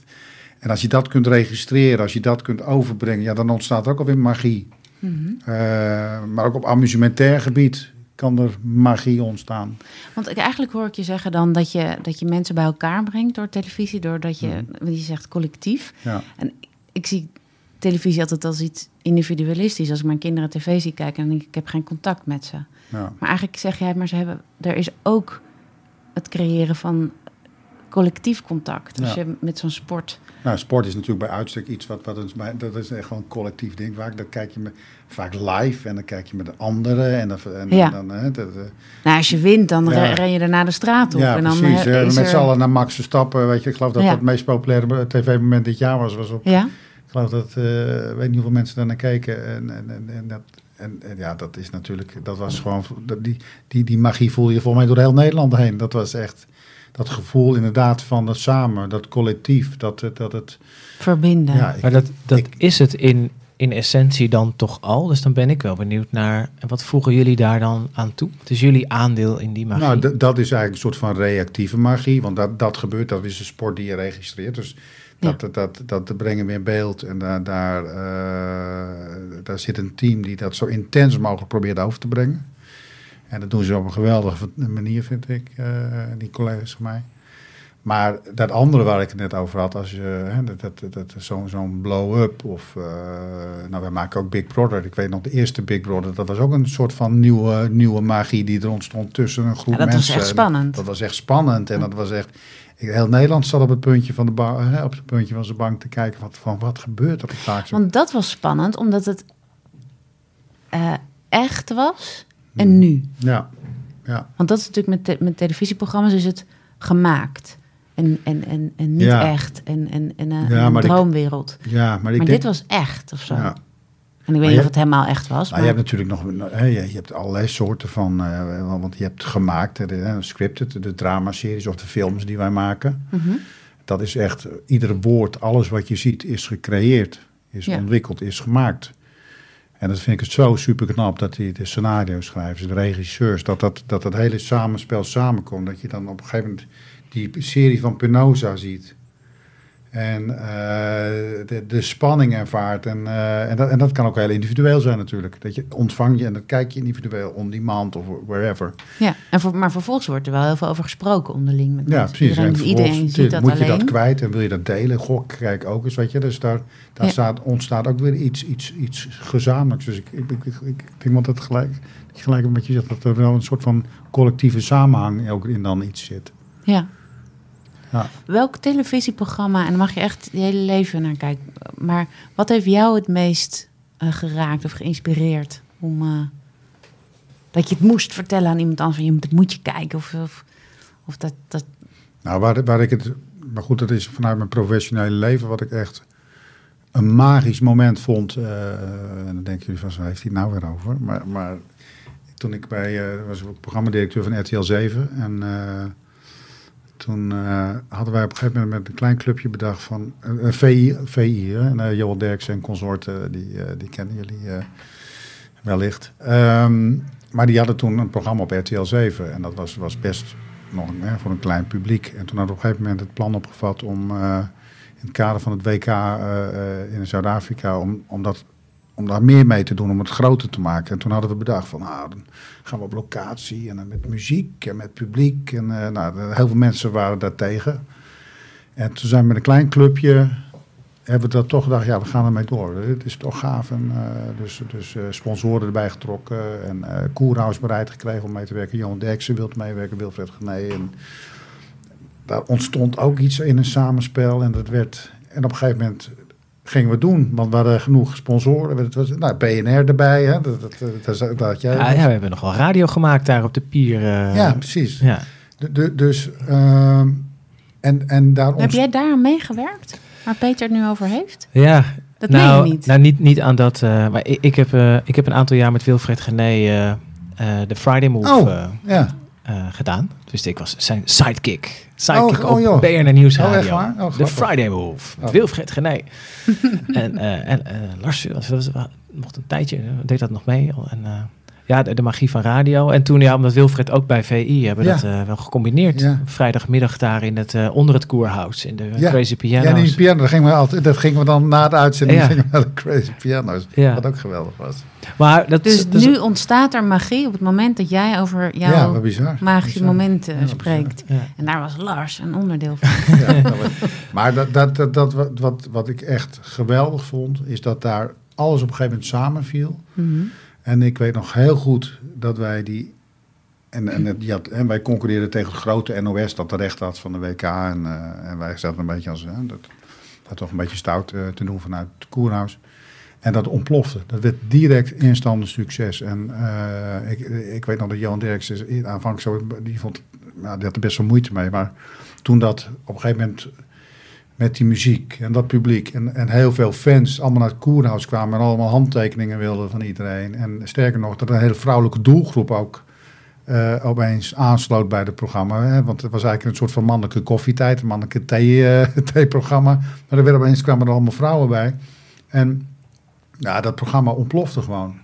en als je dat kunt registreren, als je dat kunt overbrengen, ja, dan ontstaat er ook alweer magie. Mhm. Eh, maar ook op amusementair gebied kan er magie ontstaan. Want ik, eigenlijk hoor ik je zeggen dan dat je, dat je mensen bij elkaar brengt door televisie, doordat je, want je zegt collectief. Ja, Ik zie televisie altijd als iets individualistisch. Als ik mijn kinderen tv zie kijken, dan denk ik, ik heb geen contact met ze. ja. Maar eigenlijk zeg jij, maar ze hebben, er is ook het creëren van collectief contact. Als Ja. je met zo'n sport. Nou, sport is natuurlijk bij uitstek iets wat, wat is dat is echt gewoon een collectief ding. Vaak, dan kijk je met, vaak live en dan kijk je met de anderen. En dan, en Ja. dan, hè, dat, eh, Nou, als je wint, dan Ja. ren je daarna de straat op. Ja, en dan precies. eh, is met er- z'n allen naar Max Verstappen. Weet je, ik geloof dat dat het meest populaire tv-moment dit jaar was. was op, Ja, ik geloof dat, eh, weet niet hoeveel mensen daar naar keken. En, en, en, en dat, en, en ja, dat is natuurlijk, dat was gewoon, die, die, die magie voel je volgens mij door heel Nederland heen. Dat was echt dat gevoel inderdaad van dat samen, dat collectief, dat, het- dat het, Verbinden. ja, ik- Maar dat, dat ik- is het in, in essentie dan toch al. Dus dan ben ik wel benieuwd naar. En wat voegen jullie daar dan aan toe? Wat is jullie aandeel in die magie? Nou, dat is eigenlijk een soort van reactieve magie. Want dat, dat gebeurt, dat is een sport die je registreert. Dus dat, dat, dat, dat brengen we in beeld. En daar, daar, eh, daar zit een team die dat zo intens mogelijk probeert over te brengen. En dat doen ze op een geweldige manier, vind ik, eh, die collega's van mij. Maar dat andere waar ik het net over had, als je, hè, dat, dat, dat, zo'n zo'n blow-up of, eh, nou wij maken ook Big Brother. Ik weet nog, de eerste Big Brother, dat was ook een soort van nieuwe, nieuwe magie die er ontstond tussen een groep Ja, dat was mensen. echt spannend. Dat was echt spannend en dat was echt, heel Nederland zat op het puntje van de ba- hè, op het puntje van zijn bank te kijken van, van wat gebeurt er vaak zo. Want dat was spannend, omdat het eh, echt was. En nu. Ja, ja. Want dat is natuurlijk met, te- met televisieprogramma's is het gemaakt. En, en, en, en niet Ja. echt. En, en, en, eh, Ja, een ik- droomwereld. ja, maar ik maar denk, dit was echt of zo. ja. En ik weet niet of het helemaal echt was. Maar Maar je hebt natuurlijk nog, je, hebt allerlei soorten van, eh, want je hebt gemaakt, de, scripted, de dramaseries of de films die wij maken. Mhm. Dat is echt, iedere woord, alles wat je ziet is gecreëerd, is ontwikkeld, is gemaakt. En dat vind ik het zo super knap dat die de scenario schrijvers, de regisseurs, dat dat, dat dat hele samenspel samenkomt. Dat je dan op een gegeven moment die serie van Penosa ziet. En eh, de, de spanning ervaart. En, eh, en, dat, en dat kan ook heel individueel zijn natuurlijk. Dat je ontvang je en dat kijk je individueel, on demand of wherever. Ja, en voor, maar vervolgens wordt er wel heel veel over gesproken onderling. Met Ja, mensen. precies. Iedereen, en iedereen ziet dat moet je dat kwijt en wil je dat delen? Goh, kijk ook eens, weet je. Dus daar, daar Ja. staat, ontstaat ook weer iets, iets, iets gezamenlijks. Dus ik, ik, ik, ik, ik denk dat het gelijk, dat je gelijk met je zegt dat er wel een soort van collectieve samenhang ook in dan iets zit. Ja. Ja. Welk televisieprogramma, en daar mag je echt je hele leven naar kijken, maar wat heeft jou het meest eh, geraakt of geïnspireerd om eh, dat je het moest vertellen aan iemand anders van je moet, het moet je kijken of, of, of dat, dat Nou, waar, waar ik het, maar goed, dat is vanuit mijn professionele leven wat ik echt een magisch moment vond. eh, en dan denken jullie van, waar heeft hij het nou weer over? Maar, maar toen ik bij, eh was ik programmadirecteur van RTL 7 en toen eh, hadden wij op een gegeven moment met een klein clubje bedacht van een, een VI, VI hè, uh, Derksen en consorten, die, eh, die kennen jullie eh, wellicht. Ehm, maar die hadden toen een programma op RTL 7 en dat was, was best nog hè, voor een klein publiek. En toen hadden we op een gegeven moment het plan opgevat om eh, in het kader van het WK eh, eh, in Zuid-Afrika, om, om, dat, om daar meer mee te doen, om het groter te maken. En toen hadden we bedacht van, nou, dan gaan we op locatie en dan met muziek en met publiek. En eh, nou, heel veel mensen waren daar tegen. En toen zijn we met een klein clubje, hebben we dat toch gedacht, ja, we gaan ermee door. Het is toch gaaf. En, uh, dus dus uh, sponsoren erbij getrokken en uh, Koerhuis bereid gekregen om mee te werken. Johan Derksen wil meewerken, Wilfred Gené. En daar ontstond ook iets in een samenspel. En dat werd, en op een gegeven moment gingen we doen, want we hadden genoeg sponsoren. Het was, nou, BNR erbij, hè? Dat, dat, dat, dat, dat jij ja, ja, we hebben nog wel radio gemaakt daar op de pier. Uh, ja, precies. Ja. De, de, dus, uh, en, en daar Heb jij daar aan meegewerkt? Waar Peter het nu over heeft? Ja. Dat nou, meen je niet. Nou, niet, niet aan dat. Uh, maar ik, ik, heb, uh, ik heb een aantal jaar met Wilfred Gené de Friday Move oh, ja. gedaan. Dus ik was zijn sidekick. Sidekick oh, op oh, BNR Nieuwsradio. Oh, oh, de Friday Move. Met Wilfred [laughs] en uh, en Lars was, was, was, mocht een tijdje, deed dat nog mee. En, ja, de, de, magie van radio. En toen, ja, omdat Wilfred ook bij VI hebben ja. dat uh, wel gecombineerd. Ja. Vrijdagmiddag daar in het, uh, onder het koerhuis, in de ja. Crazy Piano's. Ja, die piano, dat gingen we, altijd, dat gingen we dan na de uitzending ja. gingen we naar de Crazy Piano's. Ja. Wat ook geweldig was. Maar dat dus is, dat nu is, ontstaat er magie op het moment dat jij over jouw ja, magische bizar. momenten ja, spreekt. Ja. En daar was Lars een onderdeel van. ja, [laughs] dat was, maar dat, dat, dat, dat, wat, wat, wat ik echt geweldig vond, is dat daar alles op een gegeven moment samenviel. Mm -hmm. En ik weet nog heel goed dat wij die. En, en, had, en wij concurreerden tegen het grote NOS dat de recht had van de WK. En, uh, en wij zaten een beetje als. Dat, dat toch een beetje stout uh, te doen vanuit het Koerhuis. En dat ontplofte. Dat werd direct instant een succes. En uh, ik, ik weet nog dat Johan Derksen aanvankelijk zo. Die, vond, nou, die had er best wel moeite mee. Maar toen dat op een gegeven moment met die muziek en dat publiek. En, en heel veel fans allemaal naar het Koerhuis kwamen en allemaal handtekeningen wilden van iedereen. En sterker nog, dat een hele vrouwelijke doelgroep ook eh, opeens aansloot bij het programma. Hè? Want het was eigenlijk een soort van mannelijke koffietijd, een mannelijke thee, eh, [laughs] theeprogramma. Maar er werden opeens kwamen er allemaal vrouwen bij. En ja, dat programma ontplofte gewoon.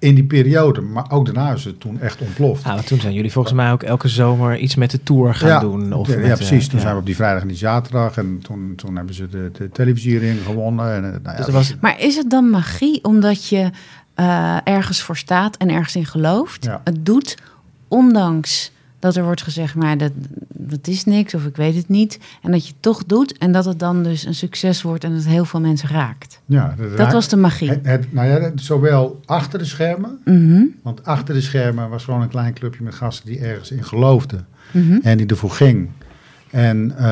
In die periode, maar ook daarna is het toen echt ontploft. Ja, toen zijn jullie volgens mij ook elke zomer iets met de tour gaan ja, doen. Of ja, met, ja, eh, precies. Toen ja. zijn we op die vrijdag en die zaterdag. En toen, toen hebben ze de, de televisiering gewonnen. En, eh, nou ja, Dus was, Maar is het dan magie omdat je eh, ergens voor staat en ergens in gelooft? Ja. Het doet, ondanks dat er wordt gezegd, maar dat, dat is niks of ik weet het niet. En dat je het toch doet en dat het dan dus een succes wordt en dat heel veel mensen raakt. ja, Dat was de magie. Het, het- nou ja, zowel achter de schermen. Mhm, Want achter de schermen was gewoon een klein clubje met gasten die ergens in geloofden. mhm. En die ervoor ging. En eh,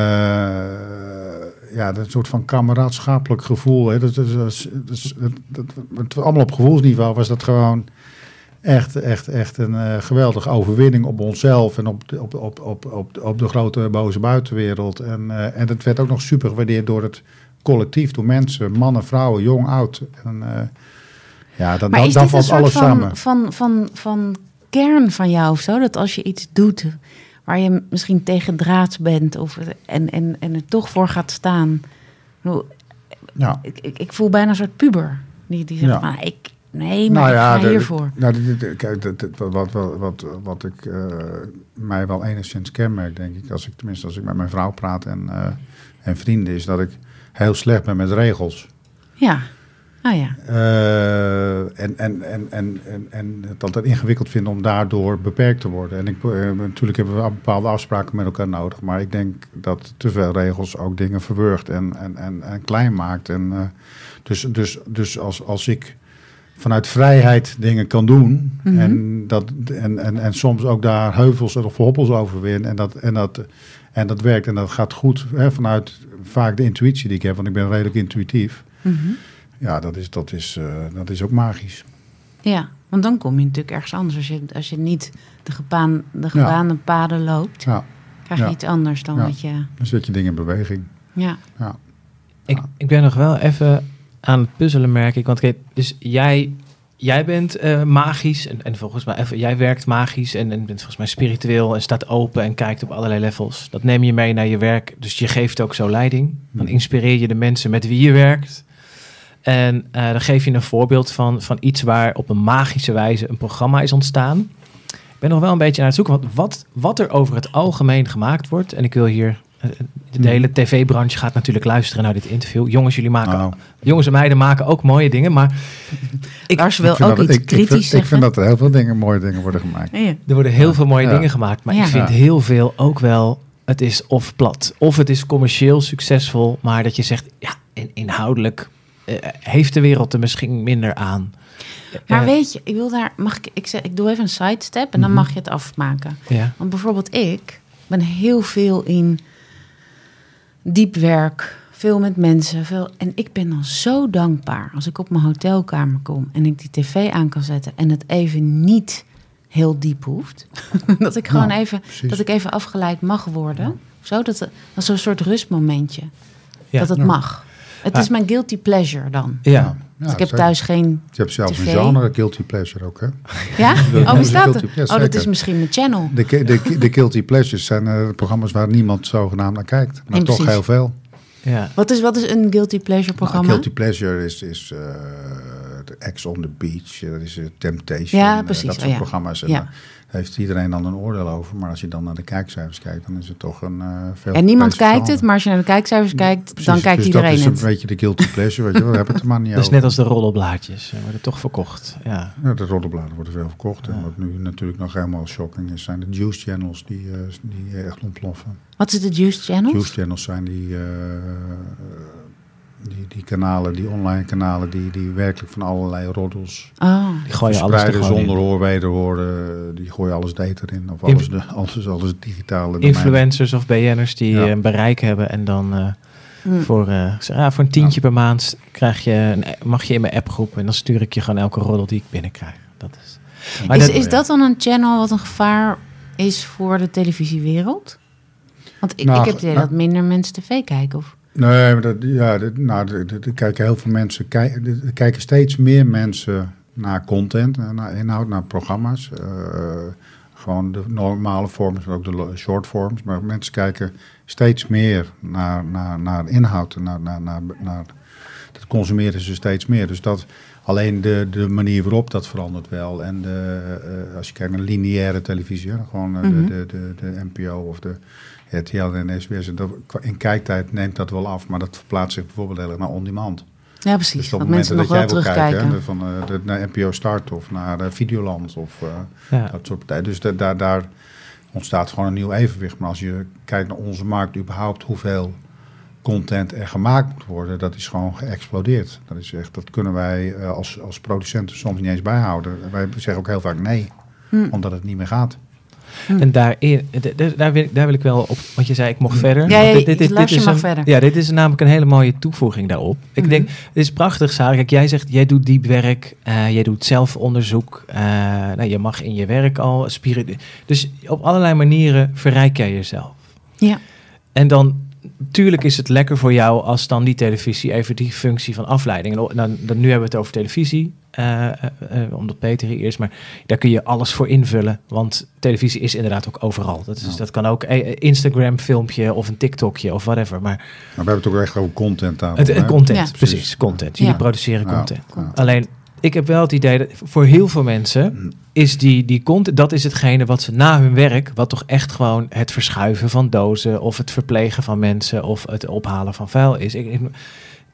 ja, dat soort van kameraadschappelijk gevoel. Hè, dat, dat, dat, dat, dat, dat- het- allemaal op gevoelsniveau was dat gewoon echt, echt, echt een eh, geweldige overwinning op onszelf en op de, op, op, op, op, op de grote boze buitenwereld. En, eh, en dat werd ook nog super gewaardeerd door het collectief, door mensen, mannen, vrouwen, jong, oud. En, eh, ja, dan, Maar dan, is dan valt soort alles van, samen. van, van, van kern van jou of zo? Dat als je iets doet waar je misschien tegen draads bent of, en, en, en er toch voor gaat staan. Ik Ja. Ik, ik, ik voel bijna een soort puber. Die, die zegt Ja. van, ik, nee, maar ik ga de- hiervoor. Nou, kijk, wat, wat, wat, wat ik eh, mij wel enigszins kenmerk, denk ik, als ik tenminste als ik met mijn vrouw praat en, eh, en vrienden, is dat ik heel slecht ben met regels. Ja, oh ja. Eh, en, en, en, en, en, en het altijd ingewikkeld vinden om daardoor beperkt te worden. En ik, natuurlijk hebben we bepaalde afspraken met elkaar nodig, maar ik denk dat te veel regels ook dingen verwurgt en, en, en, en klein maakt. En, dus dus, dus als, als ik vanuit vrijheid dingen kan doen Mhm. en, dat, en, en, en soms ook daar heuvels of hobbels over win en dat, en dat, en dat werkt en dat gaat goed hè, vanuit vaak de intuïtie die ik heb, want ik ben redelijk intuïtief. Mhm. Ja, dat is, dat is, eh, dat is ook magisch. Ja, want dan kom je natuurlijk ergens anders. Als je, als je niet de, gebaan, de gebaande paden loopt, Ja, krijg je Ja. iets anders dan Ja. wat je... dan zet je dingen in beweging. Ja, Ja. ik, ik ben nog wel even aan het puzzelen, merk ik. Want kijk, dus jij, jij bent eh, magisch en, en volgens mij, even, jij werkt magisch en, en bent volgens mij spiritueel en staat open en kijkt op allerlei levels. Dat neem je mee naar je werk, dus je geeft ook zo leiding. Dan Mhm. inspireer je de mensen met wie je werkt. En eh, dan geef je een voorbeeld van, van iets waar op een magische wijze een programma is ontstaan. Ik ben nog wel een beetje aan het zoeken, want wat, wat er over het algemeen gemaakt wordt. En ik wil hier, de Mhm. hele tv-branche gaat natuurlijk luisteren naar dit interview. Jongens, jullie maken Nou, Jongens en meiden maken ook mooie dingen, maar [laughs] ik, Lars wil ik vind ook dat- iets ik- ik kritisch vind, Ik vind dat er heel veel dingen, mooie dingen worden gemaakt. Ja. er worden heel veel mooie Ja. dingen gemaakt. Maar Ja. ik vind Ja. heel veel ook wel, het is of plat, of het is commercieel succesvol, maar dat je zegt, ja, in- inhoudelijk eh, heeft de wereld er misschien minder aan. Maar Eh, weet je, ik wil daar, mag ik, ik, zeg, ik doe even een sidestep en dan Mhm. mag je het afmaken. ja. Want bijvoorbeeld ik ben heel veel in diep werk, veel met mensen. Veel, en ik ben dan zo dankbaar als ik op mijn hotelkamer kom en ik die tv aan kan zetten en het even niet heel diep hoeft. [laughs] dat ik gewoon Nou, even, precies. dat ik even afgeleid mag worden. Zo, dat, dat is zo'n soort rustmomentje. Ja. Dat het Ja. mag. Het Ah. is mijn guilty pleasure dan. Ja. Ja, Dus ik heb zeker. thuis geen... Je hebt zelfs TV. een genre, guilty pleasure ook, hè? Ja? [laughs] Dat Oh, is er? ja, Oh, dat is misschien mijn channel. De, de, de guilty pleasures zijn eh, programma's waar niemand zogenaamd naar kijkt. Maar Nee, toch precies. heel veel. Ja. Wat is, wat is een guilty pleasure Nou, programma? guilty pleasure is, is eh, de Ex on the Beach, eh, dat is Temptation. Ja, precies. dat Oh, soort ja. programma's. En Ja. Heeft iedereen dan een oordeel over. Maar als je dan naar de kijkcijfers kijkt, dan is het toch een eh veel En niemand kijkt het, maar als je naar de kijkcijfers kijkt, Precies, dan kijkt dus iedereen dat is het. een beetje de guilty pleasure, weet je wel. We hebben het er maar niet [laughs] Dat is over. net als de roddelblaadjes, ze worden toch verkocht. Ja. Ja, de roddelbladen worden veel verkocht. Ja. En wat nu natuurlijk nog helemaal shocking is, zijn de juice channels die, eh, die echt ontploffen. Wat is de Juice Channel? Juice channels zijn die, eh, die, die kanalen, die online kanalen, die, die werkelijk van allerlei roddels Oh, Die gooi je alles er zonder in. hoor, wederhoren. Die gooien alles data in. Of alles, de, alles, alles digitale. domein. Influencers of BN'ers die Ja. eh, een bereik hebben en dan eh, hm. voor, eh, ah, voor een tientje per maand krijg je een, mag je in mijn appgroep en dan stuur ik je gewoon elke roddel die ik binnenkrijg. Dat is. Maar is, dat- is dat dan een channel wat een gevaar is voor de televisiewereld? Want ik, Nou, ik heb het idee nou- dat minder mensen tv kijken. Of, Nee, maar dat, ja, dat, nou, er- kijken heel veel mensen, kijk- er kijken steeds meer mensen naar content, eh, naar inhoud, naar programma's. Eh, gewoon de normale vorms, ook de short forms. Maar mensen kijken steeds meer naar, naar, naar inhoud, en naar, naar, naar, naar, dat consumeren ze steeds meer. Dus dat alleen de, de manier waarop dat verandert wel. En de, eh, als je kijkt naar lineaire televisie, gewoon Mhm. de, de, de, de NPO of de RTL en SBS. en dat- In kijktijd neemt dat wel af, maar dat verplaatst zich bijvoorbeeld heel erg naar on-demand. Ja, precies. Dus op dat het mensen moment nog dat wel jij wil kijken, hè, van, eh, de, naar NPO Start of naar eh, Videoland of eh, Ja. dat soort partijen. Dus da- daar, daar ontstaat gewoon een nieuw evenwicht. Maar als je kijkt naar onze markt überhaupt, hoeveel content er gemaakt moet worden, dat is gewoon geëxplodeerd. Dat, is echt, dat kunnen wij eh, als, als producenten soms niet eens bijhouden. Wij zeggen ook heel vaak nee, Hm. omdat het niet meer gaat. En daarin, daar, wil, ik- daar wil ik wel op, want je zei ik mocht verder. Ja, ja, luister is een- verder. Ja, dit is namelijk een hele mooie toevoeging daarop. Ik Mhm. denk, het is prachtig, Sarah. Kijk, jij zegt, jij doet diep werk, eh, jij doet zelfonderzoek. eh, nou, je mag in je werk al Dus op allerlei manieren verrijk jij jezelf. Ja. En dan, tuurlijk is het lekker voor jou als dan die televisie even die functie van afleiding. En o- dan, dan, nu hebben we het over televisie, omdat Peter hier is. Maar daar kun je alles voor invullen. Want televisie is inderdaad ook overal. Dat, is, Ja. dat kan ook een Instagram filmpje of een TikTokje of whatever. Maar Maar we hebben het ook echt over content aan. het, het content, Ja. precies, content. Jullie Ja. produceren Ja. content. Ja. Alleen, ik heb wel het idee dat voor heel veel mensen Mm. is die, die content, dat is hetgene wat ze na hun werk, wat toch echt gewoon het verschuiven van dozen of het verplegen van mensen of het ophalen van vuil is. Ik, ik-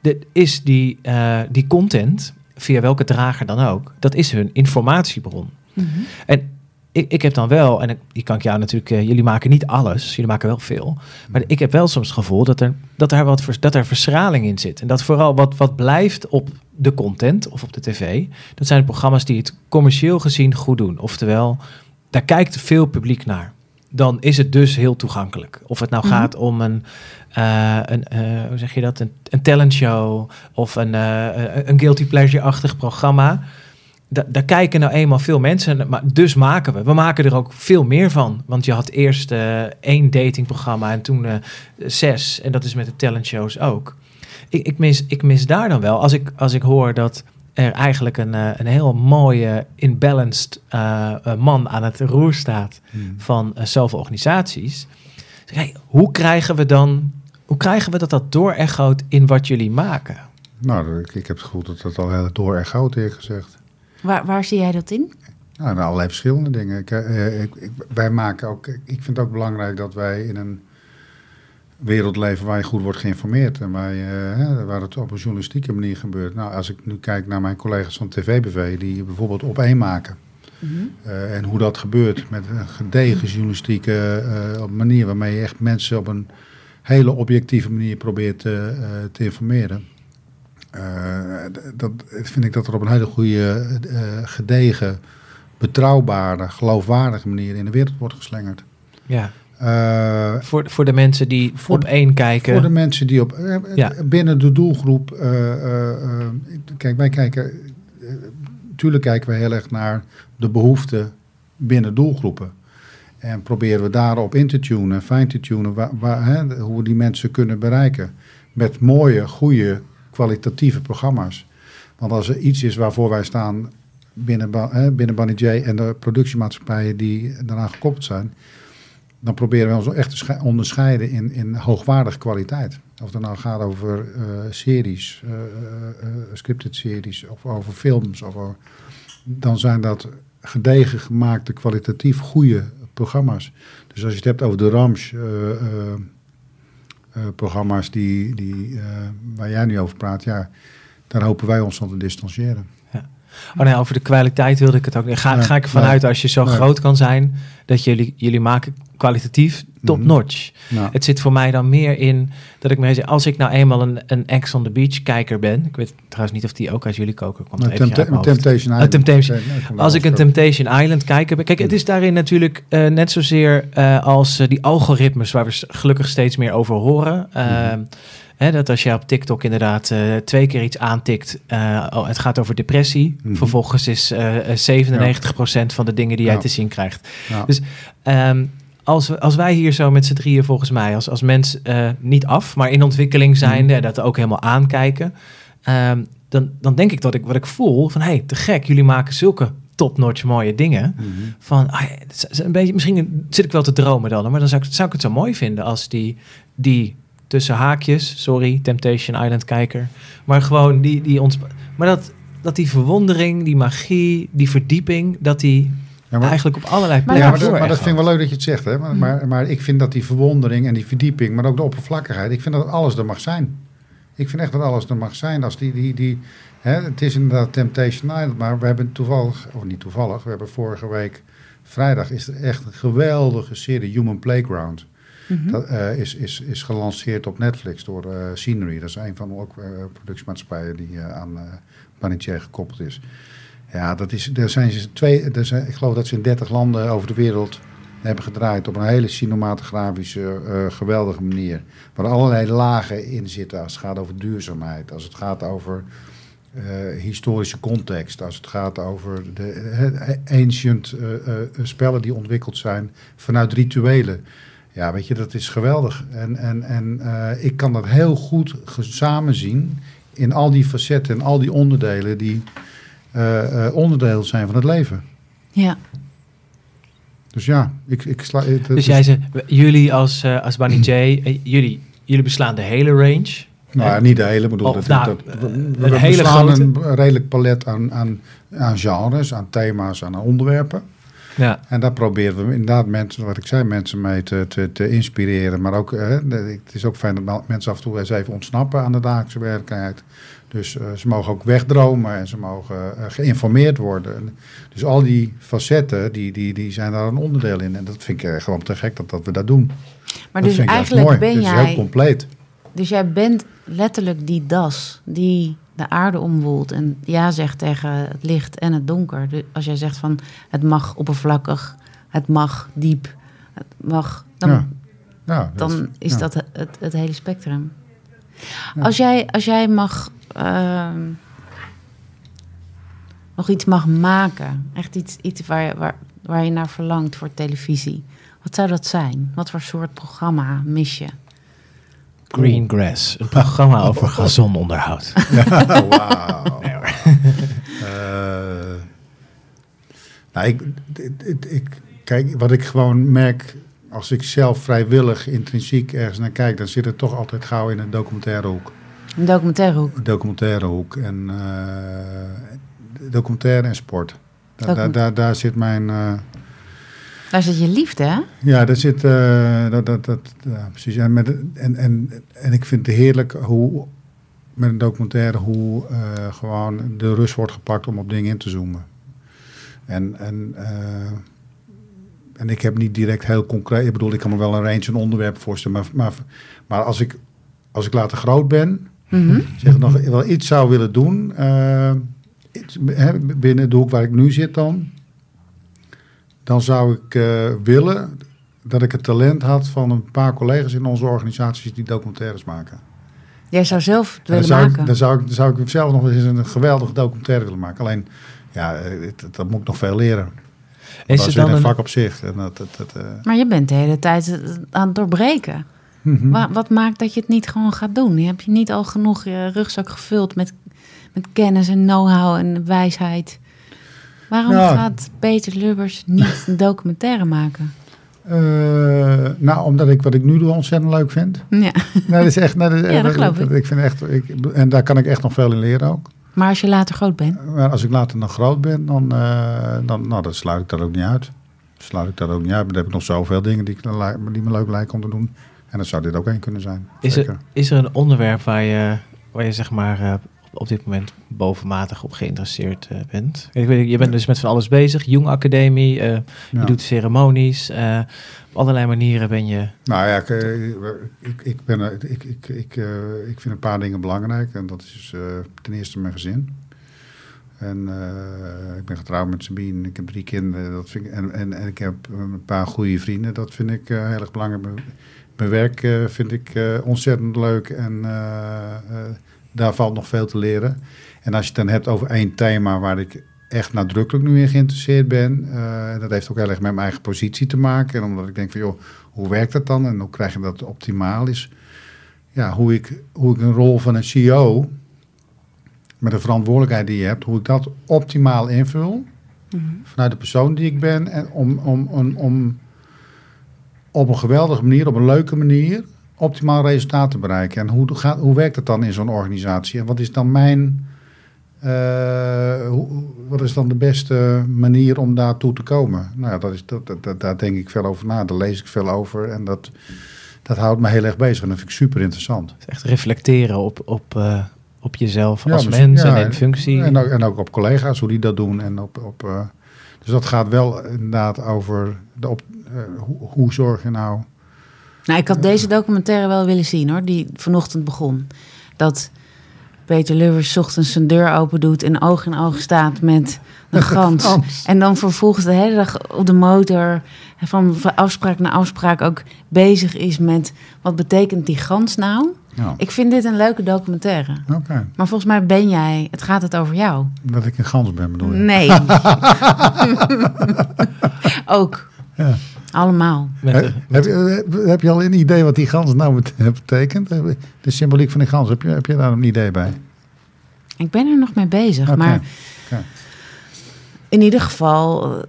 dit is die, eh, die content, via welke drager dan ook, dat is hun informatiebron. Mhm. En ik, ik heb dan wel, en ik- die kan ik jou natuurlijk, eh, jullie maken niet alles, jullie maken wel veel. Maar ik heb wel soms het gevoel dat er, dat er, wat, dat er verschraling in zit. En dat vooral wat, wat blijft op de content of op de tv, dat zijn de programma's die het commercieel gezien goed doen. Oftewel, daar kijkt veel publiek naar. Dan is het dus heel toegankelijk. Of het nou Mhm. gaat om een, eh, een eh, hoe zeg je dat, een, een talentshow of een, eh, een guilty pleasure-achtig programma. Da- daar kijken nou eenmaal veel mensen, maar dus maken we. We maken er ook veel meer van. Want je had eerst één datingprogramma en toen zes. En dat is met de talentshows ook. Ik, ik, mis, ik mis daar dan wel, als ik, als ik hoor dat er eigenlijk een, eh, een heel mooie, imbalanced eh, eh, man aan het roer staat Hmm. van uh, zoveel organisaties. Zeg, hey, hoe krijgen we dan, hoe krijgen we dat dat doorechoot in wat jullie maken? Nou, ik, ik heb het gevoel dat dat al heel door erg goud eerlijk gezegd. Waar, waar zie jij dat in? Nou, en allerlei verschillende dingen. Ik, eh, ik, ik- wij maken ook, ik vind het ook belangrijk dat wij in een wereld leven waar je goed wordt geïnformeerd. En waar, je, hè, waar het op een journalistieke manier gebeurt. Nou, als ik nu kijk naar mijn collega's van TV-BV, die bijvoorbeeld op één maken. Mhm. eh, en hoe dat gebeurt met een gedegen journalistieke eh, manier. Waarmee je echt mensen op een hele objectieve manier probeert te informeren. Eh, d- dat vind ik dat er op een hele goede, eh, gedegen, betrouwbare, geloofwaardige manier in de wereld wordt geslingerd. Ja, Eh, voor, voor de mensen die Voor op één kijken. voor de mensen die op eh, eh, Ja. binnen de doelgroep. kijk, wij kijken. eh, Tuurlijk kijken we heel erg naar de behoeften binnen doelgroepen. En proberen we daarop in te tunen, fijn te tunen, waar, waar, hè, hoe we die mensen kunnen bereiken. Met mooie, goede, kwalitatieve programma's. Want als er iets is waarvoor wij staan binnen, hè, binnen J en de productiemaatschappijen die daaraan gekoppeld zijn, dan proberen we ons echt te schei- onderscheiden in, in hoogwaardige kwaliteit. Of het nou gaat over eh, series, eh, eh, scripted series, of over films, of over- dan zijn dat gedegen gemaakte, kwalitatief goede programma's. Dus als je het hebt over de Rams programma's die, die, waar jij nu over praat, ja, daar hopen wij ons van te distancieren. Oh nee, over de kwaliteit wilde ik het ook. Ga, Nee, ga ik ervan nee. uit als je zo Nee. groot kan zijn, dat jullie, jullie maken kwalitatief top Mhm. notch. Het zit voor mij dan meer in dat ik me zeg, als ik nou eenmaal een, een Ex on the Beach kijker ben, ik weet trouwens niet of die ook uit jullie koken komt. even. Temptation Island. Temptation. Als ik een Temptation Island kijker ben. Kijk, het is daarin natuurlijk eh, net zozeer eh, als eh, die algoritmes waar we gelukkig steeds meer over horen. Ehm, dat als je op TikTok inderdaad eh, twee keer iets aantikt, eh, oh, het gaat over depressie. Mhm. Vervolgens is eh, eh, 97% van de dingen die jij Ja. te zien krijgt. Ja. Dus ehm, als, als wij hier zo met z'n drieën volgens mij, als, als mens niet af, maar in ontwikkeling zijn, en dat ook helemaal aankijken, ehm, dan, dan denk ik dat ik wat ik voel van, hé, hey, te gek, jullie maken zulke top-notch mooie dingen. Mhm. Van, ah, een beetje, misschien zit ik wel te dromen dan, maar dan zou ik, zou ik het zo mooi vinden als die, die tussen haakjes, sorry, Temptation Island kijker, maar gewoon die, die ons, maar dat, dat die verwondering, die magie, die verdieping, dat die Ja, maar- eigenlijk op allerlei Maar ja, plekken maar, dat, maar dat doorgaat. vind ik wel leuk dat je het zegt. Hè? Maar, Mm. maar, maar ik vind dat die verwondering en die verdieping, maar ook de oppervlakkigheid, ik vind dat alles er mag zijn. Ik vind echt dat alles er mag zijn. Als die, die, die, hè, het is inderdaad Temptation Island, maar we hebben toevallig, of niet toevallig, we hebben vorige week, vrijdag, is er echt een geweldige serie, Human Playground. Mhm. Dat eh, is, is, is gelanceerd op Netflix door eh, Scenery. Dat is een van de eh, productiemaatschappijen die aan Panitier gekoppeld is. Ja, dat is, er zijn ze twee, er zijn, ik geloof dat ze in 30 landen over de wereld hebben gedraaid op een hele cinematografische, geweldige manier. Waar allerlei lagen in zitten als het gaat over duurzaamheid, als het gaat over historische context, als het gaat over de ancient spellen die ontwikkeld zijn vanuit rituelen. Ja, weet je, dat is geweldig. En, en, en eh, ik kan dat heel goed samen zien in al die facetten en al die onderdelen die eh, eh, onderdeel zijn van het leven. Ja. Dus ja, ik, ik sla. het- Dus jij zegt, jullie als, eh als Bunny [clears throat] J, jullie, jullie beslaan de hele range. Nou, ja, niet de hele, bedoel, Of dat, nou, dat, we, hele beslaan grote- een redelijk palet aan, aan, aan genres, aan thema's, aan onderwerpen. Ja. En daar proberen we inderdaad mensen, wat ik zei, mensen mee te, te, te inspireren. Maar ook, de- het is ook fijn dat mensen af en toe eens even ontsnappen aan de dagelijkse werkelijkheid. Dus eh, ze mogen ook wegdromen en ze mogen eh, geïnformeerd worden. En dus al die facetten, die, die, die zijn daar een onderdeel in. En dat vind ik eh, gewoon te gek dat, dat we dat doen. Maar dat dus vind ik juist eigenlijk ben is heel jij, compleet. dus jij bent letterlijk die das die de aarde omwoelt en ja zegt tegen het licht en het donker. Dus als jij zegt van het mag oppervlakkig, het mag diep, het mag, dan, Ja. Dan is ja. dat het, het, hele spectrum. Als, jij, als jij mag ehm, nog iets mag maken, echt iets, iets waar, waar, waar je naar verlangt voor televisie, wat zou dat zijn? Wat voor soort programma mis je? Green Grass, een programma over gazononderhoud. [laughs] Wauw. Nee, hoor. Eh, nou, ik, ik, kijk, wat ik gewoon merk, als ik zelf vrijwillig, intrinsiek ergens naar kijk, dan zit het toch altijd gauw in een documentaire hoek. Een documentaire hoek. Documentaire hoek en eh, documentaire en sport. Daar, daar, daar zit mijn. eh, Daar zit je liefde, hè? ja, daar zit. eh, dat, dat, dat, ja, precies. En, met, en, en, en ik vind het heerlijk hoe. Met een documentaire hoe eh, gewoon de rust wordt gepakt om op dingen in te zoomen. En, en, eh, en ik heb niet direct heel concreet. Ik bedoel, ik kan me wel een range een onderwerp voorstellen. Maar, maar, maar als, ik, als ik later groot ben, Mhm. zeg nog wel iets zou willen doen. iets, hè, binnen de hoek waar ik nu zit dan. Dan zou ik eh, willen dat ik het talent had van een paar collega's in onze organisaties die documentaires maken. Jij zou zelf willen zou ik, maken. dan, zou ik, dan zou ik zelf nog eens een geweldige documentaire willen maken. Alleen, ja, eh, dat, dat moet ik nog veel leren. Is dat het is dan een een, vak op zich. En dat, dat, dat, eh, Maar je bent de hele tijd aan het doorbreken. mhm. Wa- wat maakt dat je het niet gewoon gaat doen? Heb je niet al genoeg je rugzak gevuld met, met kennis en know-how en wijsheid? Waarom Nou. gaat Peter Lubbers niet een documentaire maken? Eh, nou, omdat ik wat ik nu doe ontzettend leuk vind. Ja. Nee, dat is echt. Nee, dat, is Ja, dat geloof ik. ik vind echt ik, en daar kan ik echt nog veel in leren ook. Maar als je later groot bent, Maar als ik later nog groot ben, dan, eh, dan, nou, dan sluit ik dat ook niet uit. Sluit ik dat ook niet uit. Maar dan heb ik nog zoveel dingen die, ik, die me leuk lijken om te doen. En dan zou dit ook één kunnen zijn. is, er, is er een onderwerp waar je, waar je zeg maar eh, op, dit moment bovenmatig op geïnteresseerd eh, bent? Ik weet, je bent dus met van alles bezig. Jong Academie, eh, Ja. je doet ceremonies. eh, op allerlei manieren ben je... Nou ja, ik, ik, ik, ben, ik, ik, ik, eh, ik vind een paar dingen belangrijk. En dat is eh, ten eerste mijn gezin. En eh, ik ben getrouwd met Sabine. Ik heb drie kinderen. Dat vind ik, en, en, en ik heb een paar goede vrienden. Dat vind ik eh, heel erg belangrijk. Mijn, werk vind ik eh, ontzettend leuk. En eh, eh, daar valt nog veel te leren. En als je het dan hebt over één thema waar ik echt nadrukkelijk nu in geïnteresseerd ben. Uh, dat heeft ook heel erg met mijn eigen positie te maken. En omdat ik denk van, joh, hoe werkt dat dan? En hoe krijg je dat optimaal is? Ja, hoe ik, hoe ik een rol van een CEO, met de verantwoordelijkheid die je hebt, hoe ik dat optimaal invul. Mm Vanuit de persoon die ik ben. En om, om, om, om op een geweldige manier, op een leuke manier, optimaal resultaat te bereiken. En hoe, gaat, hoe werkt het dan in zo'n organisatie? En wat is dan mijn. Uh, hoe, wat is dan de beste manier om daartoe te komen? Nou ja, dat is, dat, dat, daar denk ik veel over na. Daar lees ik veel over. En dat, dat houdt me heel erg bezig. En dat vind ik super interessant. Echt reflecteren op, op, uh, op jezelf als mens ja, en in functie. En ook, en ook op collega's, hoe die dat doen. En op, op, uh, dus dat gaat wel inderdaad over de op, hoe, hoe zorg je nou nou, ik had deze documentaire wel willen zien hoor, die vanochtend begon. Dat Peter Lubbers ochtends zijn deur open doet en oog in oog staat met een gans. En dan vervolgens de hele dag op de motor van afspraak naar afspraak ook bezig is met wat betekent die gans nou? Ja. Ik vind dit een leuke documentaire. Okay. Maar volgens mij ben jij, het gaat het over jou. Dat ik een gans ben bedoel je? Nee. [laughs] [laughs] ook. Ja. Allemaal. heb, je, heb je al een idee wat die gans nou betekent? De symboliek van die gans, heb je, heb je daar een idee bij? Ik ben er nog mee bezig, maar in ieder geval eh,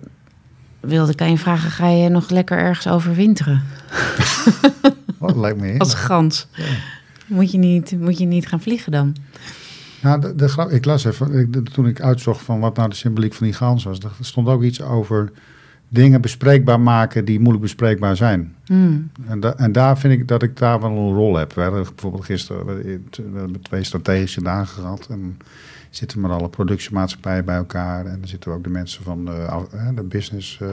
wilde ik aan je vragen, ga je nog lekker ergens overwinteren? [laughs] Oh, lijkt me Als gans. Moet, je niet, moet je niet gaan vliegen dan? Nou, de, de, ik las even, toen ik uitzocht van wat nou de symboliek van die gans was, er stond ook iets over dingen bespreekbaar maken die moeilijk bespreekbaar zijn. Hmm. En, en, daar vind ik dat ik daar wel een rol heb. We hebben bijvoorbeeld gisteren we hebben twee strategische dagen gehad. En zitten met alle productiemaatschappijen bij elkaar. En dan zitten ook de mensen van de, de business uh,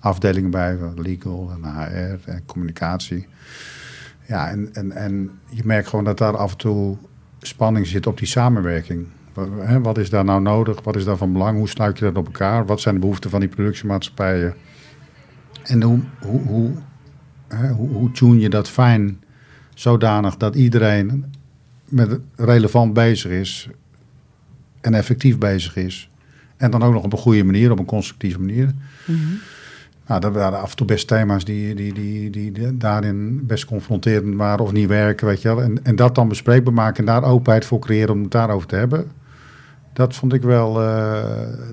afdelingen bij, legal en HR en communicatie. Ja, en, en, en je merkt gewoon dat daar af en toe spanning zit op die samenwerking. Wat is daar nou nodig? Wat is daar van belang? Hoe sluit je dat op elkaar? Wat zijn de behoeften van die productiemaatschappijen? En hoe, hoe, hoe, hoe, hoe tune je dat fijn zodanig dat iedereen met relevant bezig is en effectief bezig is. En dan ook nog op een goede manier, op een constructieve manier. Mm Nou, dat waren af en toe best thema's die, die, die, die, daarin best confronterend waren of niet werken, weet je wel. En, en dat dan bespreekbaar maken en daar openheid voor creëren om het daarover te hebben dat vond ik wel uh,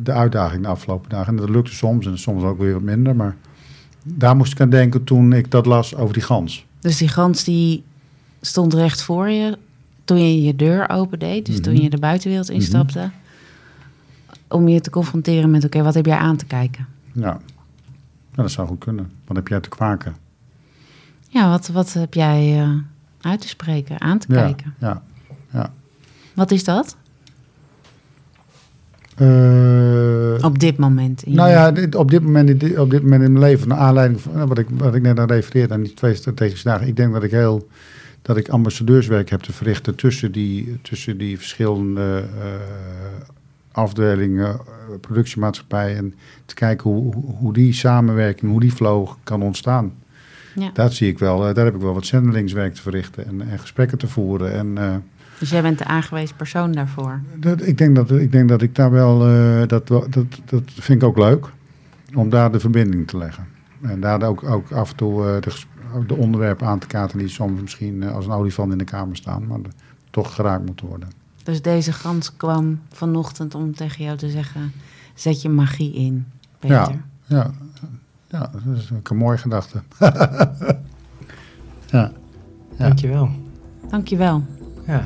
de uitdaging de afgelopen dagen. En dat lukte soms en soms ook weer wat minder. Maar daar moest ik aan denken toen ik dat las over die gans. Dus die gans die stond recht voor je toen je je deur opendeed. Dus toen mhm. je de buitenwereld mhm. instapte. Om je te confronteren met, oké, wat heb jij aan te kijken? Ja. dat zou goed kunnen. Wat heb jij te kwaken? Ja, wat, wat heb jij uh, uit te spreken, aan te kijken? Ja, ja. Wat is dat? Uh, op dit moment? nou ja, op dit moment, op dit moment in mijn leven, naar aanleiding van nou, wat ik, wat ik net aan refereerde aan die twee strategische dagen. Ik denk dat ik heel, dat ik ambassadeurswerk heb te verrichten tussen die, tussen die verschillende uh, afdelingen, productiemaatschappijen. En te kijken hoe, hoe die samenwerking, hoe die flow kan ontstaan. Ja. Dat zie ik wel, daar heb ik wel wat zendelingswerk te verrichten en, en gesprekken te voeren. En, dus jij bent de aangewezen persoon daarvoor? Dat, ik, denk dat, ik denk dat ik daar wel, uh, dat, dat, dat vind ik ook leuk, om daar de verbinding te leggen. En daar ook, ook af en toe uh, de, de, onderwerpen aan te kaarten die soms misschien uh, als een olifant in de kamer staan, maar toch geraakt moeten worden. Dus deze gans kwam vanochtend om tegen jou te zeggen, zet je magie in, Peter. Ja, ja, ja dat is een mooie gedachte. [laughs] ja. Ja. Dankjewel. Dankjewel. Ja.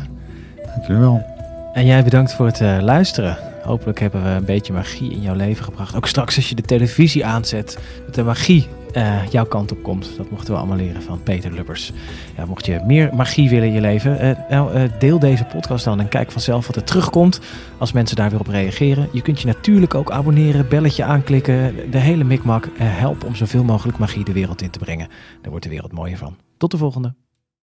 Dankjewel. En jij bedankt voor het uh, luisteren. Hopelijk hebben we een beetje magie in jouw leven gebracht. Ook straks als je de televisie aanzet, dat de magie uh, jouw kant op komt. Dat mochten we allemaal leren van Peter Lubbers. Ja, mocht je meer magie willen in je leven, uh, nou, deel deze podcast dan en kijk vanzelf wat er terugkomt als mensen daar weer op reageren. Je kunt je natuurlijk ook abonneren, belletje aanklikken, de hele mikmak. help om zoveel mogelijk magie de wereld in te brengen. Daar wordt de wereld mooier van. Tot de volgende.